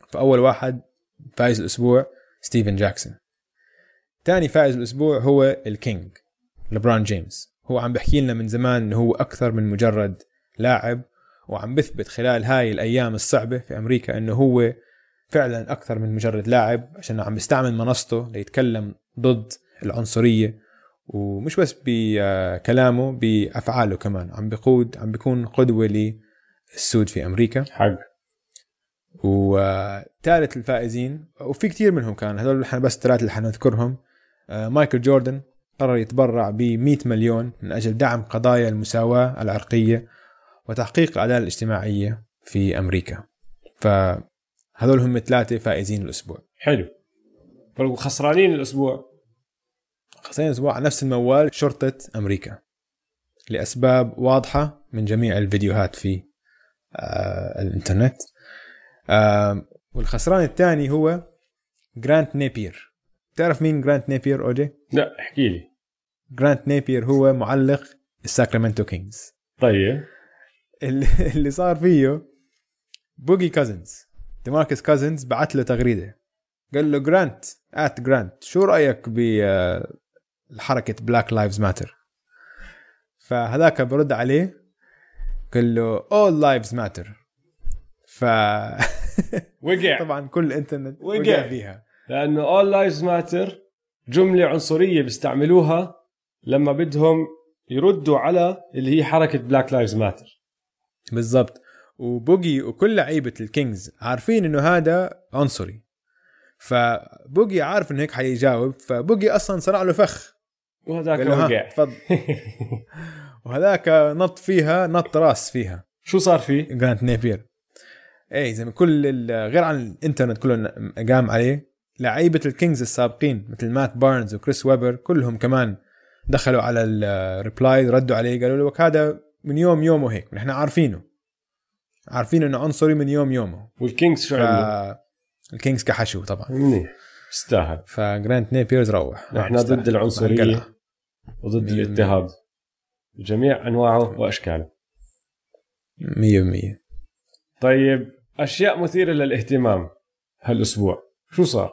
فأول واحد فايز الأسبوع ستيفن جاكسون. ثاني فائز الأسبوع هو الكينج لبران جيمس. هو عم بحكي لنا من زمان إنه هو أكثر من مجرد لاعب وعم بثبت خلال هاي الأيام الصعبة في أمريكا إنه هو فعلا أكثر من مجرد لاعب عشان عم بيستعمل منصته ليتكلم ضد العنصرية ومش بس بكلامه بأفعاله كمان. عم بقود عم بيكون قدوة للسود في أمريكا. حق. وثالث الفائزين وفي كثير منهم كان هذول نحن بس ثلاثة اللي حنذكرهم آه، مايكل جوردن قرر يتبرع ب 100 مليون من أجل دعم قضايا المساواة العرقية وتحقيق العداله الاجتماعية في أمريكا. فهذول هم ثلاثة فائزين الأسبوع. حلو. خسرانين الأسبوع. خسرين الأسبوع على نفس الموال شرطة أمريكا لأسباب واضحة من جميع الفيديوهات في آه الإنترنت. والخسران الثاني هو جرانت نيبير تعرف مين جرانت نيبير أوجي؟ لا احكي لي. جرانت نيبير هو معلق الساكرامنتو كينجز طيب. اللي صار فيه بوجي كازنز ديماركس كازنز بعت له تغريدة. قال له جرانت at جرانت شو رأيك بحركه Black Lives Matter فهذاك برد عليه قال له all lives matter. ف *laughs* وقع. *laughs* طبعا كل الانترنت وقع. وقع فيها. لأنه all lives matter جملة عنصرية بيستعملوها لما بدهم يردوا على اللي هي حركة Black Lives Matter بالضبط. وبوجي وكل لعيبة الكينجز عارفين إنه هذا عنصري. فبوجي عارف إنه هيك حيجاوب فبوجي أصلا صنع له فخ. وهذاك وقع. تفضل. *laughs* وهذاك نط فيها نط راس فيها. شو صار فيه؟ جرانت نيبير اي زي ما كل ال- غير عن الإنترنت كله قام عليه لعيبة الكينجز السابقين مثل مات بارنز وكريس ويبر كلهم كمان دخلوا على ال reply ردوا عليه قالوا له هذا من يوم يومه هيك نحن عارفينه. عارفين إنه عنصري من يوم يومه والكينجز شو عملوا؟ الكينجز كحشوا طبعا. منيح استاهل فجرانت نيبيرز روح. نحن ضد العنصرية. وضد الاضطهاد. بجميع أنواعه وأشكاله. 100% طيب أشياء مثيرة للاهتمام هالأسبوع. شو صار؟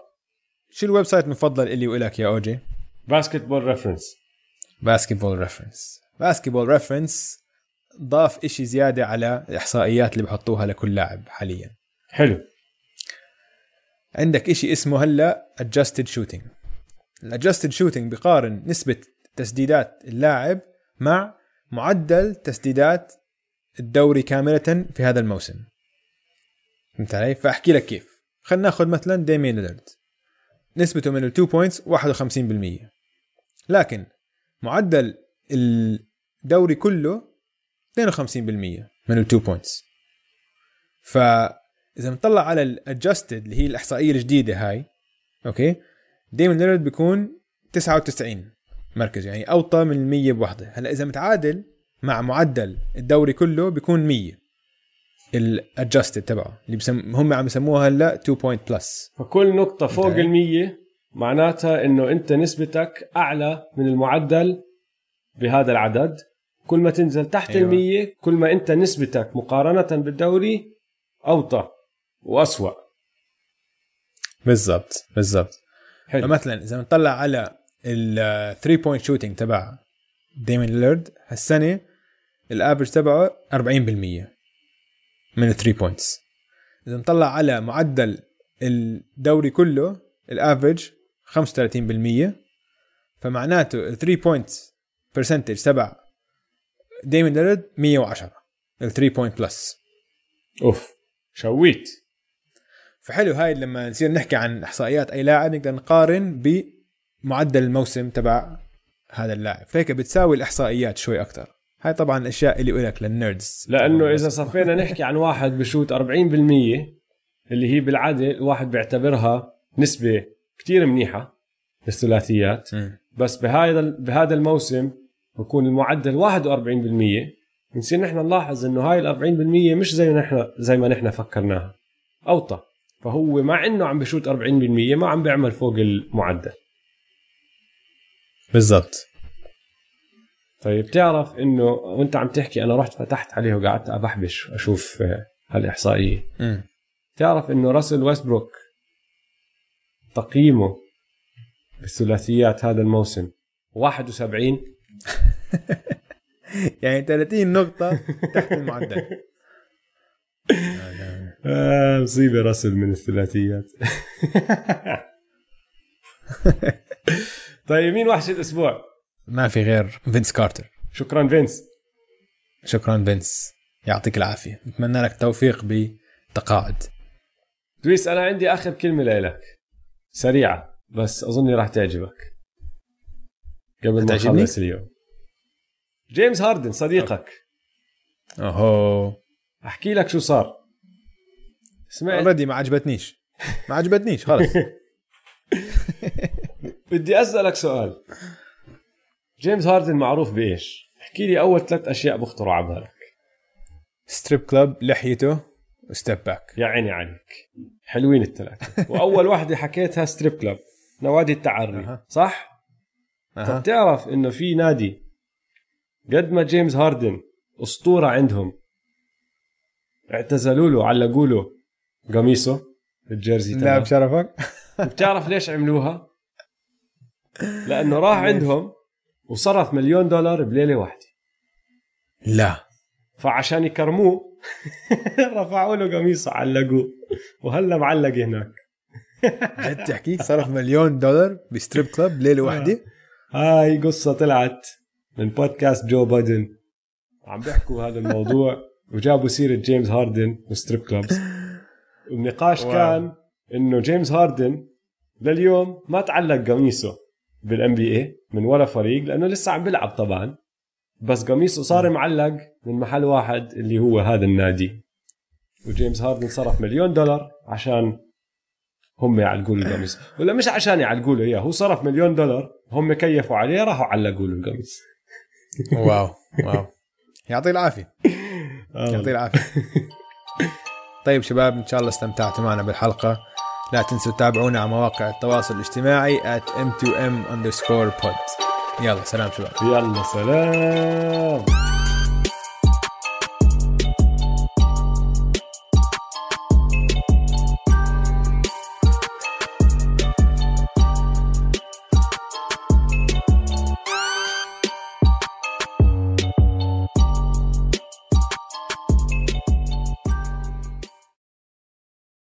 شو ال website المفضل إلي وإلك يا أوجي؟ Basketball Reference. Basketball Reference. Basketball Reference ضاف إشي زيادة على الإحصائيات اللي بحطوها لكل لاعب حاليا. حلو. عندك إشي اسمه هلأ adjusted shooting. ال adjusted shooting بقارن نسبة تسديدات اللاعب مع معدل تسديدات الدوري كاملة في هذا الموسم. فهمت علي؟ فأحكي لك كيف. خلينا ناخذ مثلا ديمين ليلرد نسبته من ال two points 51% لكن معدل الدوري كله 52% من ال two points. فإذا بنطلع على ال adjusted اللي هي الإحصائية الجديدة هاي أوكي؟ ديمون ليلرد بيكون 99 مركز يعني أوطى من ال 100 بوحدة. هلأ إذا متعادل مع معدل الدوري كله بيكون 100 ال adjusted تبعه اللي بسم هم عم يسموها هلا 2 point plus فكل نقطة فوق إنتهى. المية معناتها إنه أنت نسبتك أعلى من المعدل بهذا العدد كل ما تنزل تحت أيوة. أيوة. المية كل ما أنت نسبتك مقارنة بالدوري أوطى وأسوأ بالضبط بالضبط فمثلا إذا بنطلع على ال 3 point shooting تبع ديمين ليلرد هالسنة ال average تبعه 40% من ال 3 points إذا نطلع على معدل الدوري كله ال average 35% فمعناته ال 3 point percentage تبع ديمين ليلرد 110 ال 3 point plus أوف. شويت. فحلو هاي لما نصير نحكي عن إحصائيات أي لاعب نقدر نقارن بمعدل الموسم تبع هذا اللاعب. فهيك بتساوي الإحصائيات شوي أكثر. هاي طبعا الاشياء اللي لك لل nerds. لأنه إذا صفينا نحكي عن واحد بشوت 40% اللي هي بالعادة الواحد بيعتبرها نسبة كتير منيحة للثلاثيات. بس بهذا بهذا الموسم بكون المعدل 41% بنصير نحن نلاحظ إنه هاي ال 40% مش زي ما نحن زي ما نحن فكرناها. أوطى. فهو مع إنه عم بشوت 40% ما عم بيعمل فوق المعدل. بالضبط. طيب. تعرف إنه وأنت عم تحكي أنا رحت فتحت عليه وقعدت أبحبش أشوف آه، هالإحصائية. مم. تعرف إنه راسل ويستبروك تقييمه بالثلاثيات هذا الموسم 71 *laughs* يعني 30 نقطة تحت المعدل. *laughs* آه مصيبة راسل من الثلاثيات. *laughs* طيب مين وحش الأسبوع؟ ما في غير فينس كارتر. شكرا فينس. شكرا فينس. يعطيك العافية. نتمنى لك التوفيق بتقاعد. دويس أنا عندي آخر كلمة لك سريعة بس أظني راح تعجبك. قبل ما؟ نخلص اليوم. جيمس هاردن صديقك. أوهو. أحكي لك شو صار. سمعت؟ already ما عجبتنيش. ما عجبتنيش خلص *laughs* بدي أسألك سؤال. جيمس هاردن معروف بإيش؟ احكي لي أول ثلاث أشياء بخطروا على بالك strip club لحيته و step back يا عيني عليك. حلوين الثلاثة. *laughs* وأول واحدة حكيتها strip club نوادي التعري. أها. صح؟ أها. طب تعرف إنه في نادي قد ما جيمس هاردن أسطورة عندهم اعتزلوا له علقوا له قميصه ال jersey لا تبعه بشرفك. بتعرف ليش عملوها؟ لأنه راح؟ *laughs* عندهم وصرف مليون دولار بليلة واحدة. لا. فعشان يكرموه *laughs* رفعوا له قميصه علقوه وهلا معلق هناك. جد تحكي؟ صرف مليون دولار ب strip club ليله واحدة؟ هاي قصة طلعت من بودكاست جو بادن. عم بيحكوا هذا الموضوع وجابوا سيرة جيمس هاردن و strip clubs والنقاش wow. كان إنه جيمس هاردن لليوم ما تعلق قميصه. بال NBA من ولا فريق لأنه لسه عم بيلعب طبعا. بس قميصه صار معلق من محل واحد اللي هو هذا النادي. وجيمس هاردن صرف مليون دولار عشان هم يعلقوا له القميص. ولا مش عشان يعلقوا له اياه هو صرف مليون دولار هم كيفوا عليه راحوا علقوا له القميص. wow wow. يعطيه العافية. يعطيه العافية. طيب شباب إن شاء الله استمتعتوا معنا بالحلقة. لا تنسوا تتابعونا على مواقع التواصل الاجتماعي at m2m underscore pod. يلا سلام شباب. يلا سلام.